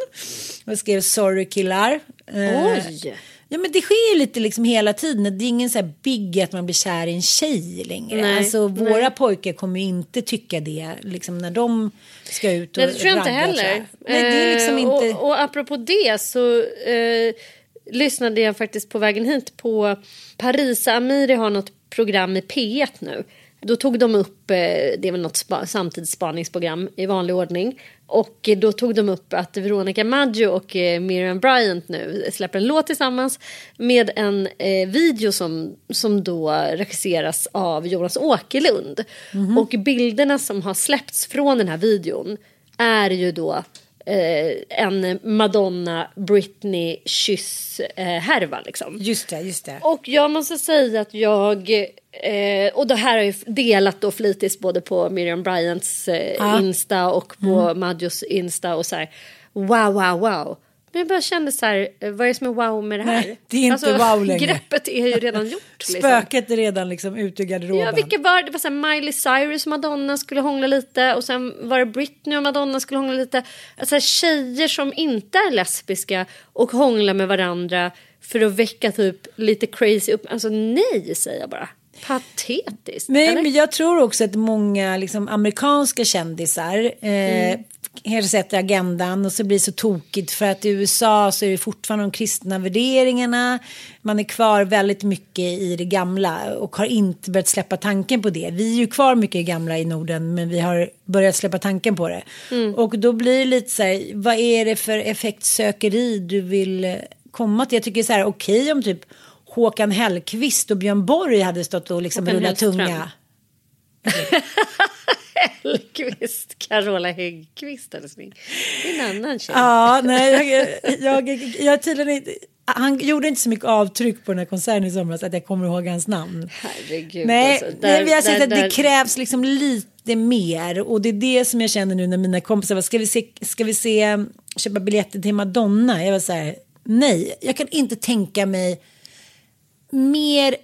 B: och skrev sorry killar. Eh,
A: Oj!
B: Ja men det sker ju lite liksom hela tiden. Det är ingen så här big att man blir kär i en tjej längre.
A: Nej,
B: alltså våra
A: nej.
B: pojkar kommer ju inte tycka det liksom när de ska ut och
A: Nej, det tror jag inte heller.
B: Nej, det är liksom
A: Eh,
B: inte...
A: och, och apropå det så eh, lyssnade jag faktiskt på vägen hit på Parisa Amiri har något program i P1 nu. Då tog de upp, eh, det är väl något spa, samtidsspaningsprogram i vanlig ordning. Och då tog de upp att Veronica Maggio och eh, Miriam Bryant nu släpper en låt tillsammans med en eh, video som, som då regisseras av Jonas Åkerlund. Och bilderna som har släppts från den här videon är ju då eh, en Madonna Britney kyss eh, liksom.
B: Just det, just det.
A: Och jag måste säga att jag, eh, och det här har jag delat då flitigt både på Miriam Bryants
B: Ja.
A: Insta och på Madjos Insta och så här, wow, wow, wow. Men jag bara kände så här, eh, vad är det som är wow med det här?
B: Nej, det är inte wow längre.
A: Greppet är ju redan gjort. *laughs* Liksom.
B: Spöket är redan liksom ute ur garderoben.
A: Ja, vilka var det? Det var så här, Miley Cyrus och Madonna skulle hångla lite och sen var det Britney och Madonna skulle hångla lite. Alltså här, tjejer som inte är lesbiska och hånglar med varandra för att väcka typ lite crazy upp. Alltså nej, säger jag bara. Patetiskt.
B: Nej,
A: eller?
B: men jag tror också att många liksom, amerikanska kändisar eh,
A: Mm.
B: Kanske sätter agendan och så blir det så tokigt för att i USA så är det fortfarande de kristna värderingarna. Man är kvar väldigt mycket i det gamla och har inte börjat släppa tanken på det. Vi är ju kvar mycket i gamla i Norden men vi har börjat släppa tanken på det.
A: Mm.
B: Och då blir det lite så här, vad är det för effektsökeri du vill komma till? Jag tycker så här, okej om typ Håkan Hellqvist och Björn Borg hade stått och liksom rullat tunga. *laughs*
A: Hellqvist, Carola Häggkvist älskling. Det är en annan tjej.
B: Ja, nej, jag, jag, jag, tydligen inte, han gjorde inte så mycket avtryck på den här konserten i somras att jag kommer ihåg hans namn.
A: Herregud.
B: Nej,
A: alltså.
B: nej vi har sett
A: där-
B: att det
A: där-
B: krävs liksom lite mer och det är det som jag känner nu när mina kompisar var, ska vi se, ska vi se, köpa biljetter till Madonna? Jag var så här, nej, jag kan inte tänka mig mer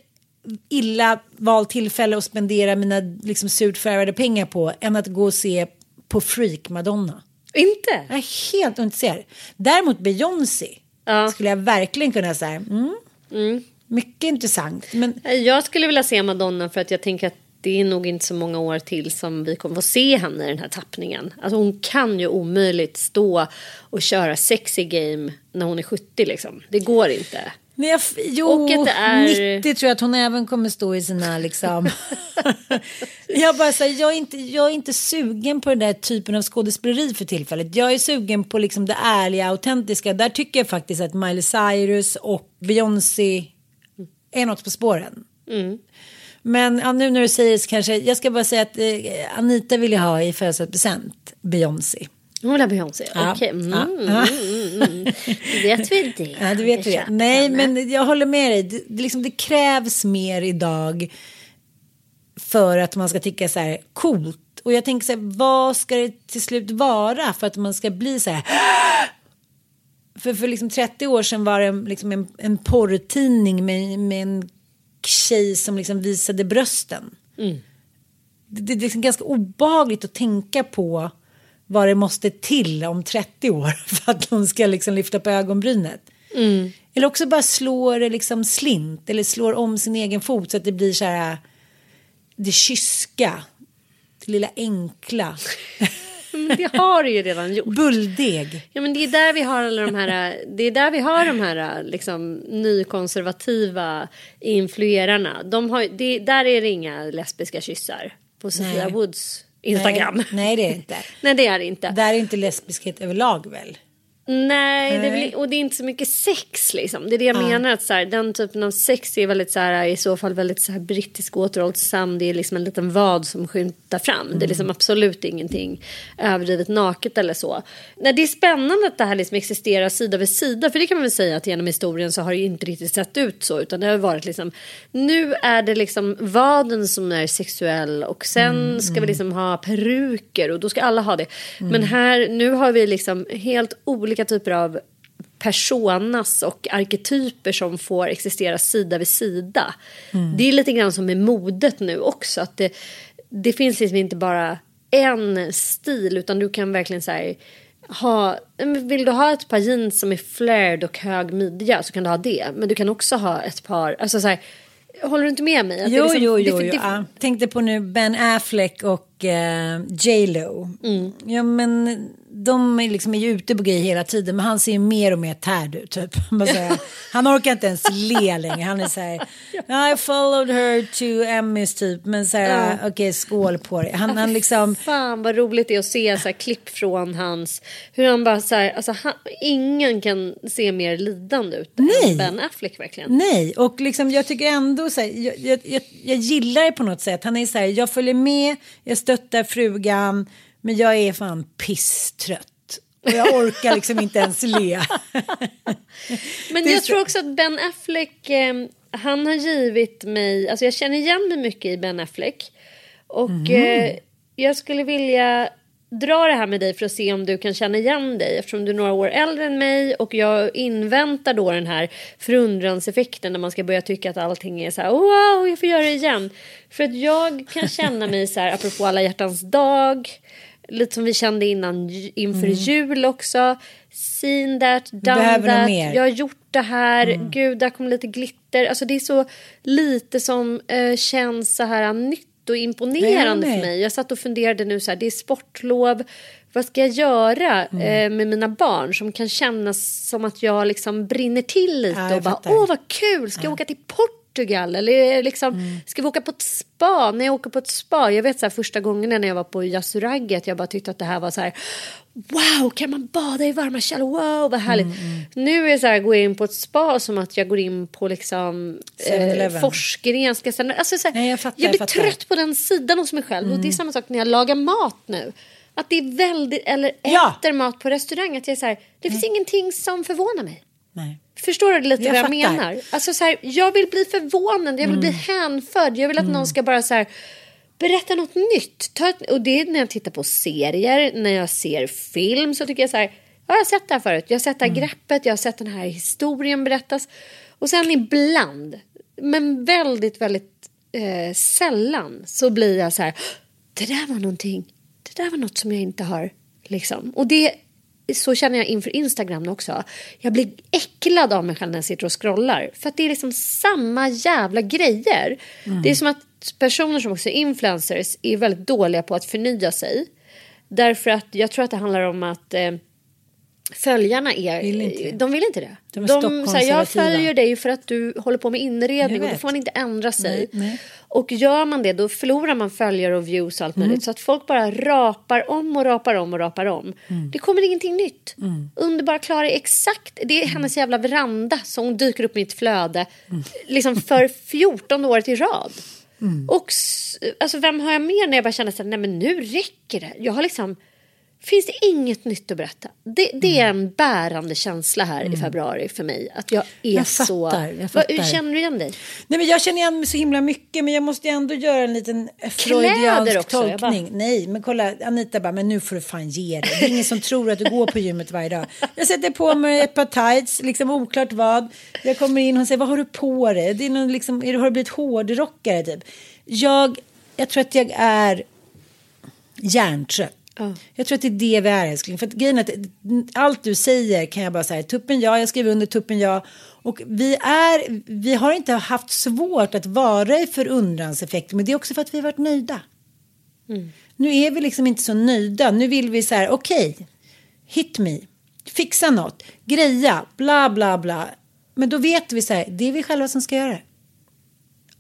B: illa valt tillfälle att spendera mina liksom surt förvärvade pengar på än att gå och se på Freak Madonna.
A: Inte?
B: Jag är helt ointresserad. Däremot Beyoncé
A: Ja.
B: skulle jag verkligen kunna säga. Mm, Mycket intressant. Men
A: Jag skulle vilja se Madonna för att jag tänker att det är nog inte så många år till som vi kommer få se henne i den här tappningen. Alltså hon kan ju omöjligt stå och köra sexy game när hon är 70 liksom. Det går inte.
B: Nej, jag, jo,
A: Och att det är-
B: 90 tror jag att hon även kommer stå i sina liksom. *laughs* jag bara säger, jag är inte, jag är inte sugen på den där typen av skådespeleri för tillfället. Jag är sugen på liksom det ärliga, autentiska. Där tycker jag faktiskt att Miley Cyrus och Beyoncé är något på spåren.
A: Mm.
B: Men ja, nu när du säger det så kanske, jag ska bara säga att eh, Anita vill jag ha i födelsedagspresent, Beyoncé.
A: Hon vill ha Beyoncé?
B: Ja.
A: Okej. Mm,
B: Ja.
A: mm, mm, mm. Vet vi det. *laughs*
B: Ja, du vet
A: Jag
B: det. Nej, men jag håller med dig. Det, det, liksom, det krävs mer idag för att man ska tycka så här coolt. Och jag tänker så här, vad ska det till slut vara för att man ska bli så här? *gasps* För, för liksom 30 år sedan var det liksom en, en porrtidning med, med en tjej som liksom visade brösten. Det, det är liksom ganska obehagligt att tänka på vad det måste till om 30 år *laughs* för att någon ska liksom lyfta på ögonbrynet. Eller också bara slår det liksom slint eller slår om sin egen fot så att det blir så här det kyska, det lilla enkla, *laughs*
A: Men det har det ju redan gjort.
B: bulldeg.
A: Ja men det är där vi har alla de här, det är där vi har de här liksom nykonservativa influerarna. De har, det, där är det inga lesbiska kyssar på Sofia. Woods Instagram.
B: Nej, nej det är det inte. *laughs*
A: Nej det är det inte.
B: Där är inte lesbiskhet överlag väl?
A: Nej, det väl, och det är inte så mycket sex liksom. Det är det jag menar. Att så här, den typen av sex är väldigt så här, i så fall väldigt så här brittisk återhållsam. Det är liksom en liten vad som skymtar fram. Det är
B: Mm.
A: liksom absolut ingenting överdrivet naket eller så. Nej, det är spännande att det här liksom existerar sida vid sida. För det kan man väl säga att genom historien så har det inte riktigt sett ut så. Utan det har varit liksom, nu är det liksom vaden som är sexuell och sen
B: Mm,
A: ska vi liksom ha peruker och då ska alla ha det. Men här, nu har vi liksom helt olika typer av personas och arketyper som får existera sida vid sida.
B: Mm.
A: Det är lite grann som med modet nu också. Att det, det finns liksom inte bara en stil utan du kan verkligen så här, ha, vill du ha ett par jeans som är flared och hög midja så kan du ha det. Men du kan också ha ett par, alltså så här, håller du inte med mig? Att
B: Jo,
A: liksom-
B: jo,
A: det-
B: jo.
A: det-
B: jo. Ja. Tänkte på nu Ben Affleck och eh, J Lo.
A: Mm.
B: Ja, men de är, liksom, är ju ute på grejer hela tiden. Men han ser ju mer och mer tärd ut. Typ. *laughs* Han orkar inte ens le längre. Han är så här. I followed her to Emmys typ. Men så här, okej, skål på det. Han, han liksom.
A: Fan vad roligt det är att se så här, klipp från hans... Hur han bara så här, alltså, han, ingen kan se mer lidande ut
B: Nej.
A: än Ben Affleck verkligen.
B: Nej, och liksom, jag tycker ändå så här, jag, jag, jag, jag gillar det på något sätt. Han är så här, jag följer med, jag stöttar frugan, men jag är fan pisstrött. Och jag orkar liksom inte ens le. *laughs*
A: Men jag tror också att Ben Affleck, eh, han har givit mig, alltså jag känner igen mig mycket i Ben Affleck. Och eh, jag skulle vilja dra det här med dig för att se om du kan känna igen dig eftersom du är några år äldre än mig och jag inväntar då den här förundranseffekten när man ska börja tycka att allting är så här wow jag får göra det igen. För att jag kan känna mig så här apropå alla hjärtans dag lite som vi kände innan inför jul också. Seen that, done
B: Mm.
A: that.
B: Mm.
A: Jag har gjort det här. Gud, där kom lite glitter. Alltså det är så lite som eh, känns så här nytt och imponerande
B: Jag
A: för
B: med.
A: mig. Jag satt och funderade nu så här, det är sportlov. Vad ska jag göra
B: Mm.
A: eh, med mina barn som kan kännas som att jag liksom brinner till lite
B: Ja,
A: och bara
B: fattar.
A: åh vad kul, ska jag åka till Portugal eller liksom,
B: Mm.
A: ska vi åka på ett spa? När jag åker på ett spa, jag vet så här, första gången när jag var på Yasuragi jag bara tyckte att det här var så här wow, kan man bada i varma källor? Wow, vad härligt.
B: Mm,
A: Nu är det så här, går jag in på ett spa som att jag går in på liksom
B: 7-Eleven.
A: eh, Forsgrenska. Alltså, så här,
B: Nej, jag fattar,
A: jag blir
B: jag. Mm.
A: trött på den sidan hos mig själv. Och det är samma sak när jag lagar mat nu. Att det är väldigt, eller
B: Ja.
A: äter mat på restaurang. Att jag är så här, det finns ingenting som förvånar mig.
B: Nej.
A: Förstår du lite
B: Jag
A: vad jag
B: fattar. Mm.
A: menar? Alltså så här, jag vill bli förvånad, jag vill bli hänförd. Jag vill att någon ska bara så här, berätta något nytt. Ta ett, och det är när jag tittar på serier, när jag ser film så tycker jag så här, jag har sett det här förut. Jag har sett det här
B: Mm.
A: greppet, jag har sett den här historien berättas. Och sen ibland, men väldigt, väldigt eh, sällan så blir jag så här, det där var någonting, det där var något som jag inte har, liksom. Och det så känner jag inför Instagram också. Jag blir äcklad av mig själv när jag sitter och scrollar. För att det är liksom samma jävla grejer. Det är som att personer som också är influencers är väldigt dåliga på att förnya sig. Därför att jag tror att det handlar om att eh, följarna är...
B: Vill inte.
A: De vill inte det.
B: De
A: så här, jag följer dig för att du håller på med inredning och då får man inte ändra sig.
B: Nej, nej.
A: Och gör man det då förlorar man följare och views och allt
B: Mm.
A: möjligt. Så att folk bara rapar om och rapar om och rapar om.
B: Mm.
A: Det kommer ingenting nytt. Underbara Klara är exakt, det är hennes jävla veranda som dyker upp i mitt flöde.
B: Mm.
A: Liksom för 14 året i rad. Och s- alltså, vem har jag mer när jag bara känner nej men nu räcker det. Jag har liksom, finns det inget nytt att berätta? Det, det är en bärande känsla här i februari för mig. Att jag är
B: Jag
A: så...
B: fattar, jag
A: Vad-
B: fattar.
A: hur känner du igen dig?
B: Nej, men jag känner igen mig så himla mycket men jag måste ändå göra en liten freudiansk
A: också, jag bara-
B: tolkning. Nej, men kolla Anita bara, men nu får du fan ge dig. Det är ingen som tror att du går på gymmet varje dag. Jag sätter på mig ett par tights, liksom oklart vad. Jag kommer in och hon säger, vad har du på dig? Det är någon, liksom, har du blivit hårdrockare typ? Jag, jag tror att jag är hjärntrött. Jag tror att det är det vi är älskling. För att grejen är att allt du säger kan jag bara säga tuppen ja, jag skriver under tuppen ja. Och vi är, vi har inte haft svårt att vara i förundranseffekt. Men det är också för att vi har varit nöjda. Nu är vi liksom inte så nöjda. Nu vill vi så här, okej, hit me, fixa något, greja, bla bla bla. Men då vet vi så här, det är vi själva som ska göra det.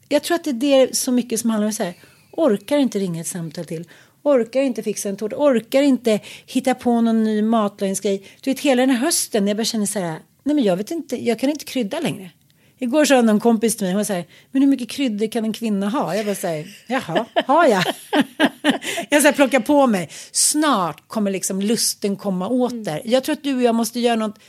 B: Jag tror att det är det så mycket som handlar om så här, orkar inte ringa ett samtal till, orkar inte fixa en tårta, orkar inte hitta på någon ny matlagningsgrej. Du vet hela den här hösten när jag bara känner så här, nej men jag vet inte, jag kan inte krydda längre. Igår sa någon kompis till mig, hon säger, men hur mycket kryddor kan en kvinna ha? Jag bara säger, jaha, har jag? *laughs* jag ska plocka på mig. Snart kommer liksom lusten komma åter. Jag tror att du och jag måste göra något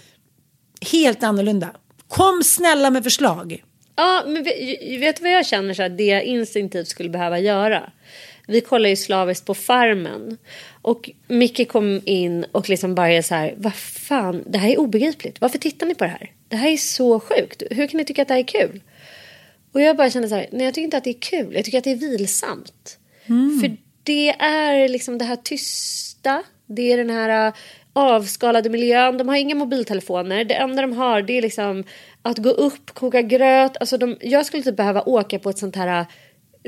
B: helt annorlunda. Kom snälla med förslag.
A: Ja, men vet, vet du vad jag känner så här, det jag instinktivt skulle behöva göra? Vi kollar ju slaviskt på Farmen. Och Micke kom in och liksom bara så här, vad fan, det här är obegripligt. Varför tittar ni på det här? Det här är så sjukt. Hur kan ni tycka att det här är kul? Och jag bara kände så här, nej jag tycker inte att det är kul. Jag tycker att det är vilsamt. För det är liksom det här tysta. Det är den här äh, avskalade miljön. De har inga mobiltelefoner. Det enda de har det är liksom att gå upp, koka gröt. Alltså de, jag skulle typ behöva åka på ett sånt här äh,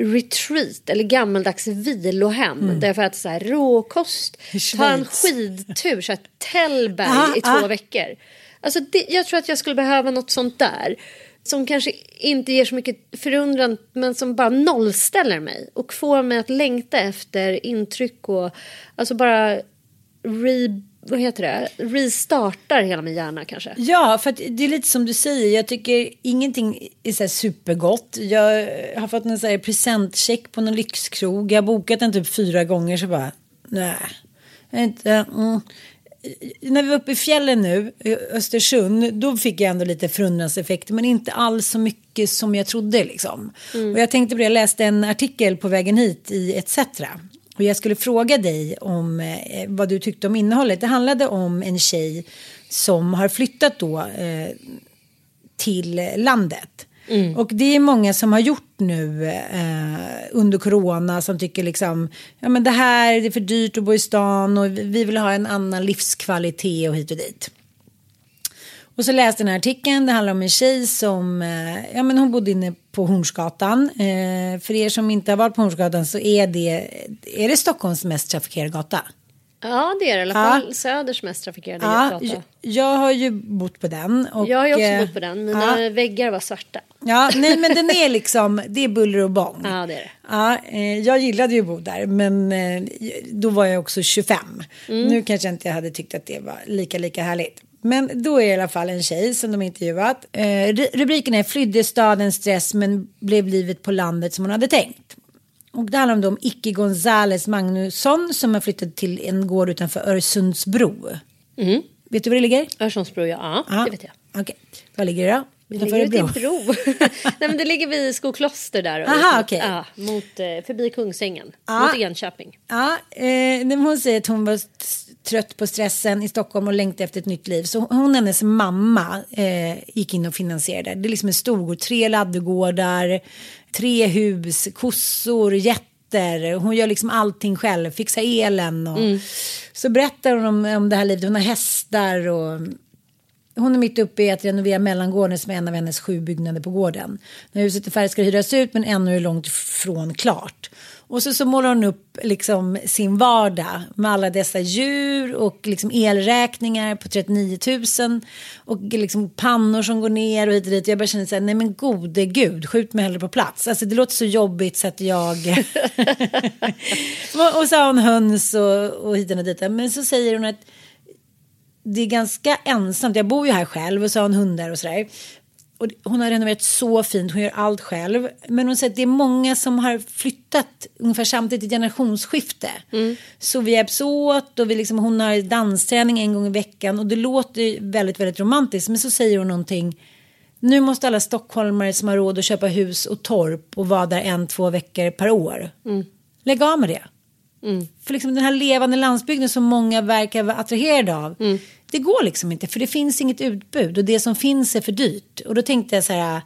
A: retreat eller gammaldags vilohem. Där jag får äta så här råkost, ta en skidtur, så här Tällberg
B: Ah,
A: i två
B: ah.
A: veckor. Alltså det, jag tror att jag skulle behöva något sånt där. Som kanske inte ger så mycket förundran men som bara nollställer mig. Och får mig att längta efter intryck och alltså bara re, vad heter det? restartar hela min hjärna kanske.
B: Ja, för det är lite som du säger. Jag tycker ingenting är så supergott. Jag har fått en så här presentcheck på någon lyxkrog. Jag har bokat den typ fyra gånger så bara, nej. Inte, mm. När vi var uppe i fjällen nu, i Östersund, då fick jag ändå lite förundranseffekter. Men inte alls så mycket som jag trodde liksom. Och jag tänkte på det, jag läste en artikel på vägen hit i ETC. Och jag skulle fråga dig om eh, vad du tyckte om innehållet. Det handlade om en tjej som har flyttat då eh, till landet. Och det är många som har gjort nu eh, under corona som tycker liksom, ja men det här det är för dyrt att bo i stan och vi vill ha en annan livskvalitet och hit och dit. Och så läste jag den här artikeln, det handlar om en tjej som, eh, ja men hon bodde inne på Hornsgatan. Eh, för er som inte har varit på Hornsgatan så är det, är det Stockholms mest trafikerade gata.
A: Ja det är det i alla fall. Söders mest trafikerade
B: Ja,
A: gata.
B: jag, jag har ju bott på den. Och,
A: Jag har ju också
B: eh,
A: bott på den. Mina
B: ja.
A: väggar var svarta.
B: Ja, nej men den är liksom, det är buller och bång.
A: Ja det är det.
B: Ja, eh, jag gillade ju att bo där, men eh, då var jag också 25.
A: Mm.
B: Nu kanske inte jag hade tyckt att det var lika, lika härligt. Men då är det i alla fall en tjej som de intervjuat. Eh, ru- rubriken är Flydde stadens stress men blev livet på landet som hon hade tänkt. Och det handlar om, Icke Gonzales Magnusson som har flyttat till en gård utanför Öresundsbro. Vet du var det ligger?
A: Öresundsbro ja,
B: Ja.
A: det vet jag.
B: Okej, var ligger det då?
A: Det ligger ute i bro. *laughs* Nej men det ligger vid Skokloster där.
B: Aha,
A: mot-
B: okej.
A: Ja, mot, eh, förbi Kungsängen.
B: Ja.
A: Mot Enköping.
B: Ja, eh, hon säger att hon var trött på stressen i Stockholm och längtade efter ett nytt liv. Så hon och hennes mamma eh, gick in och finansierade. Det är liksom en storgård, tre ladugårdar, tre hus, kossor, jätter. Hon gör liksom allting själv, fixar elen. Och, Så berättar hon om, om det här livet, hon har hästar och hon är mitt uppe i att renovera mellangården som är en av hennes sju byggnader på gården. När huset är färdigt ska det hyras ut men ännu är långt från klart. Och så, så målar hon upp liksom sin vardag med alla dessa djur och liksom elräkningar på 39 000 och liksom pannor som går ner och hit och dit. Jag bara känner så här, nej men gode gud, skjut mig hellre på plats. Alltså det låter så jobbigt så att jag... *laughs* och, så har hon höns och, och hit och dit. Men så säger hon att det är ganska ensamt. Jag bor ju här själv och så har hon hundar och sådär. Och hon har renoverat så fint, hon gör allt själv. Men hon säger att det är många som har flyttat ungefär samtidigt, ett generationsskifte. Så vi hjälps åt och vi liksom, hon har dansträning en gång i veckan. Och det låter väldigt, väldigt romantiskt. Men så säger hon någonting. Nu måste alla stockholmare som har råd att köpa hus och torp och vara där en, två veckor per år. Lägg av med det. För liksom den här levande landsbygden som många verkar vara attraherade av. Det går liksom inte för det finns inget utbud och det som finns är för dyrt. Och då tänkte jag så här.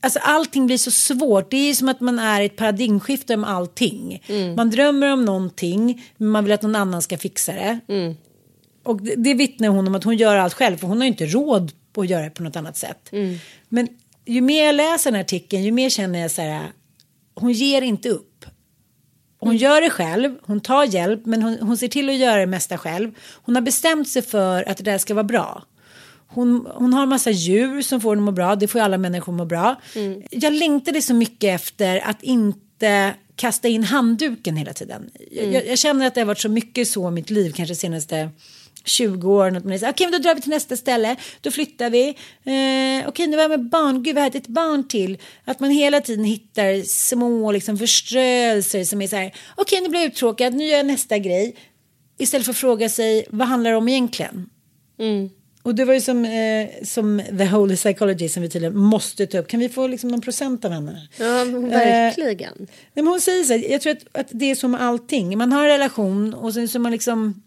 B: Alltså allting blir så svårt. Det är som att man är i ett paradigmskifte med allting. Man drömmer om någonting men man vill att någon annan ska fixa det. Och det, det vittnar hon om att hon gör allt själv för hon har ju inte råd att göra det på något annat sätt. Men ju mer jag läser den här artikeln ju mer känner jag så här. Hon ger inte upp. Hon gör det själv, hon tar hjälp men hon, hon ser till att göra det mesta själv. Hon har bestämt sig för att det där ska vara bra. Hon, hon har en massa djur som får henne att må bra, det får ju alla människor må bra. Jag längtade så mycket efter att inte kasta in handduken hela tiden. Jag, jag känner att det har varit så mycket så i mitt liv, kanske senaste 20 åren. Att man är så, okej, men då drar vi till nästa ställe, då flyttar vi. Eh, okej, nu var jag med barn, gud vad härligt, ett barn till. Att man hela tiden hittar små liksom, förströelser som är så här, okej, nu blir jag uttråkad, nu gör jag nästa grej. Istället för att fråga sig, vad handlar det om egentligen? Och det var ju som, eh, som The Holy Psychology som vi tydligen måste ta upp. Kan vi få liksom någon procent av henne?
A: Ja, verkligen.
B: Eh, men hon säger så här, jag tror att, att det är som allting. Man har en relation och sen så man liksom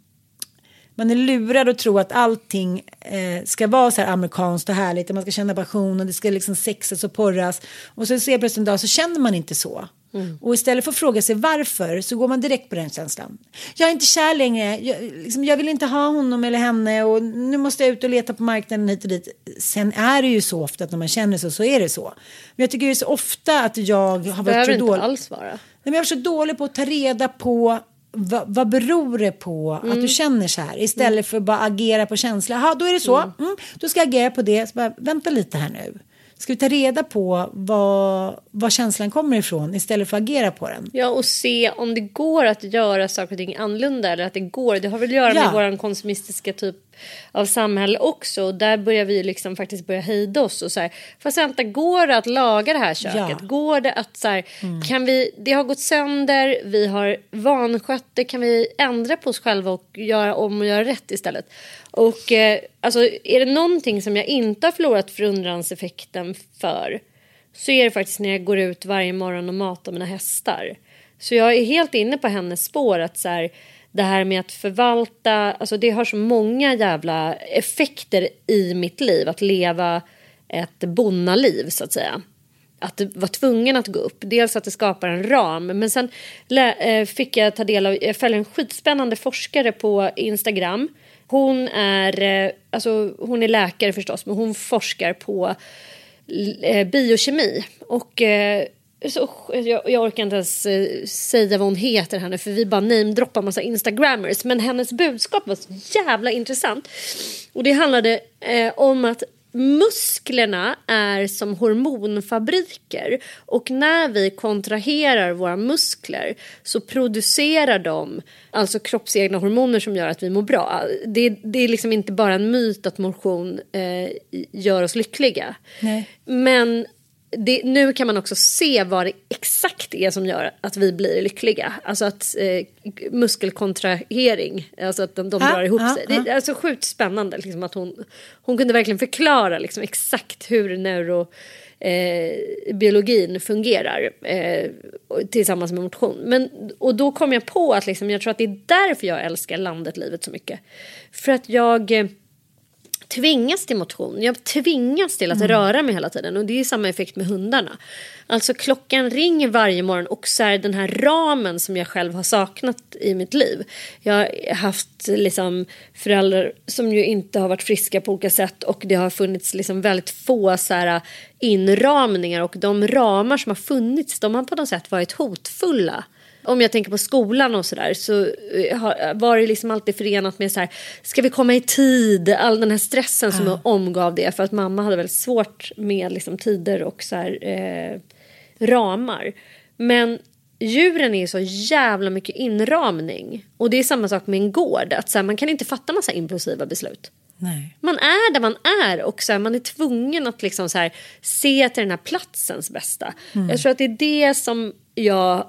B: man är lurad att tro att allting eh, ska vara så här amerikanskt och härligt. Och man ska känna passion och det ska liksom sexas och porras. Och sen ser plötsligt en dag så känner man inte så. Mm. Och istället för att fråga sig varför så går man direkt på den känslan. Jag är inte kär längre, jag, liksom, jag vill inte ha honom eller henne och nu måste jag ut och leta på marknaden hit och dit. Sen är det ju så ofta att när man känner så så är det så. Men jag tycker det är så ofta att jag har varit så dålig.
A: inte alls vara. Nej,
B: men jag är så dålig på att ta reda på vad, vad beror det på mm. att du känner så här? Istället mm. för att bara agera på känsla. Jaha, då är det så. Mm. mm. då ska jag agera på det. Så bara, vänta lite här nu. Ska vi ta reda på var, var känslan kommer ifrån istället för att agera på den?
A: Ja, och se om det går att göra saker och ting annorlunda. Eller att det går. Det har väl att göra ja. med vår konsumistiska typ av samhälle också. Och där börjar vi liksom faktiskt börja hejda oss och så här. Fast vänta, går det att laga det här köket? Ja. Går det att så här, mm. kan vi, det har gått sönder, vi har vanskött det, kan vi ändra på oss själva och göra om och göra rätt istället? Och eh, alltså, är det någonting som jag inte har förlorat förundranseffekten Liksom för så är det faktiskt när jag går ut varje morgon och matar mina hästar. Så jag är helt inne på hennes spår att så här, det här med att förvalta, alltså det har så många jävla effekter i mitt liv att leva ett bonnaliv så att säga. Att vara tvungen att gå upp. Dels att det skapar en ram. Men sen eh, fick jag ta del av, jag följer en skitspännande forskare på Instagram hon är, eh, alltså, hon är läkare förstås, men hon forskar på Eh, biokemi. Och eh, så, jag, jag, orkar inte ens eh, säga vad hon heter här nu för vi bara namedroppar massa instagrammers. Men hennes budskap var så jävla intressant. Och det handlade eh, om att musklerna är som hormonfabriker och när vi kontraherar våra muskler så producerar de alltså kroppsegna hormoner som gör att vi mår bra. Det, det är liksom inte bara en myt att motion eh, gör oss lyckliga.
B: Nej.
A: Men det, nu kan man också se vad det exakt är som gör att vi blir lyckliga. Alltså att eh, muskelkontrahering, alltså att de, de ah, drar ihop ah, sig. Det är ah. alltså sjukt spännande liksom, att hon, hon kunde verkligen förklara liksom, exakt hur neurobiologin eh, fungerar eh, tillsammans med motion. Men, och då kom jag på att liksom, jag tror att det är därför jag älskar landet, livet så mycket. För att jag eh, tvingas till motion. Jag tvingas till att mm. röra mig hela tiden och det är samma effekt med hundarna. Alltså klockan ringer varje morgon och så är den här ramen som jag själv har saknat i mitt liv. Jag har haft liksom föräldrar som ju inte har varit friska på olika sätt och det har funnits liksom väldigt få så här inramningar och de ramar som har funnits de har på något sätt varit hotfulla om jag tänker på skolan och sådär så eh, var det liksom alltid förenat med så här, ska vi komma i tid? All den här stressen som uh. omgav det för att mamma hade väldigt svårt med liksom tider och så här, eh, ramar. Men djuren är så jävla mycket inramning och det är samma sak med en gård att så här, man kan inte fatta massa impulsiva beslut.
B: Nej.
A: Man är där man är och så här, man är tvungen att liksom så här, se till den här platsens bästa. Mm. Jag tror att det är det som jag,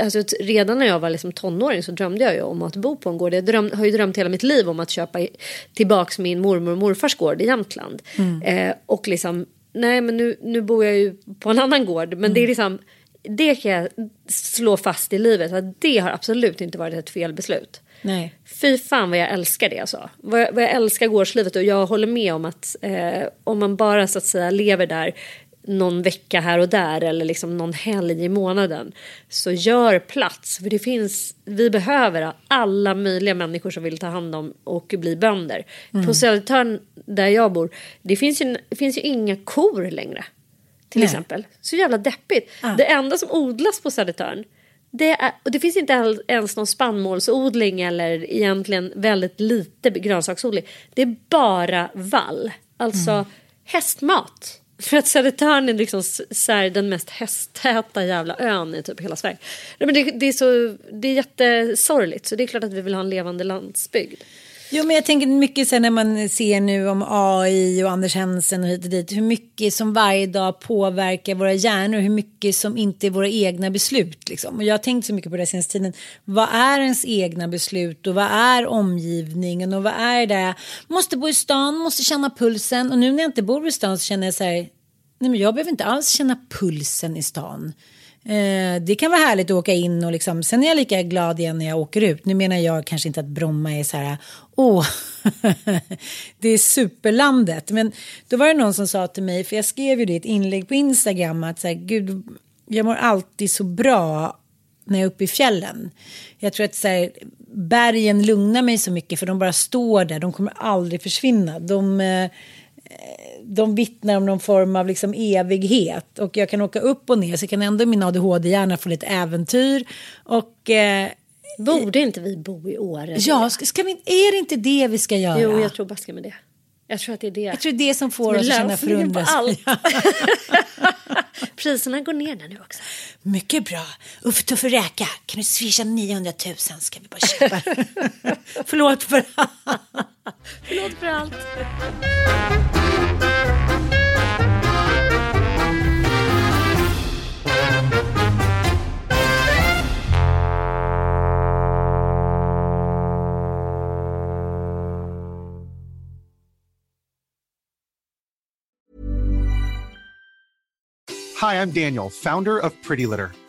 A: alltså, redan när jag var liksom tonåring så drömde jag ju om att bo på en gård. Jag dröm, har ju drömt hela mitt liv om att köpa tillbaks min mormor och morfars gård i Jämtland. Mm. Eh, och liksom, nej men nu, nu bor jag ju på en annan gård. Men mm. det är liksom, det kan jag slå fast i livet att det har absolut inte varit ett fel beslut.
B: Nej.
A: Fy fan vad jag älskar det alltså. Vad jag, vad jag älskar gårdslivet och jag håller med om att eh, om man bara så att säga lever där någon vecka här och där eller liksom någon helg i månaden. Så gör plats, för det finns, vi behöver alla möjliga människor som vill ta hand om och bli bönder. Mm. På Södertörn där jag bor, det finns ju, finns ju inga kor längre. Till Nej. exempel. Så jävla deppigt. Ah. Det enda som odlas på Södertörn det, är, och det finns inte ens någon spannmålsodling eller egentligen väldigt lite grönsaksodling. Det är bara vall, alltså mm. hästmat. För att Södertörn är liksom så här, den mest hästtäta jävla ön i typ hela Sverige. Men det, det, är så, det är jättesorgligt så det är klart att vi vill ha en levande landsbygd.
B: Jo, men jag tänker mycket sen när man ser nu om AI och Anders Hensen och hit och dit. Hur mycket som varje dag påverkar våra hjärnor. Hur mycket som inte är våra egna beslut. Liksom. Och jag har tänkt så mycket på det senaste tiden. Vad är ens egna beslut och vad är omgivningen och vad är det? Måste bo i stan, måste känna pulsen. Och nu när jag inte bor i stan så känner jag så här. Nej, men jag behöver inte alls känna pulsen i stan. Eh, det kan vara härligt att åka in och liksom, sen är jag lika glad igen när jag åker ut. Nu menar jag kanske inte att Bromma är så här, åh, *laughs* det är superlandet. Men då var det någon som sa till mig, för jag skrev ju det i ett inlägg på Instagram, att så här, gud, jag mår alltid så bra när jag är uppe i fjällen. Jag tror att så här, bergen lugnar mig så mycket för de bara står där, de kommer aldrig försvinna. De... Eh, de vittnar om någon form av liksom evighet. Och jag kan åka upp och ner så kan ändå min ADHD-hjärna få lite äventyr. Och... Eh,
A: Borde inte vi bo i Åre?
B: Ja, ska, ska vi, är det inte det vi ska göra?
A: Jo, jag tror baska med det. Jag tror att det är det.
B: Jag tror det är det som får oss att känna förundran. *laughs*
A: Priserna går ner där nu också.
B: Mycket bra. Uffe Tuffe Räka, kan du swisha 900 000 ska vi bara köpa. *laughs* Förlåt för. *laughs*
A: Förlåt för allt.
G: Hi, I'm Daniel, founder of Pretty Litter.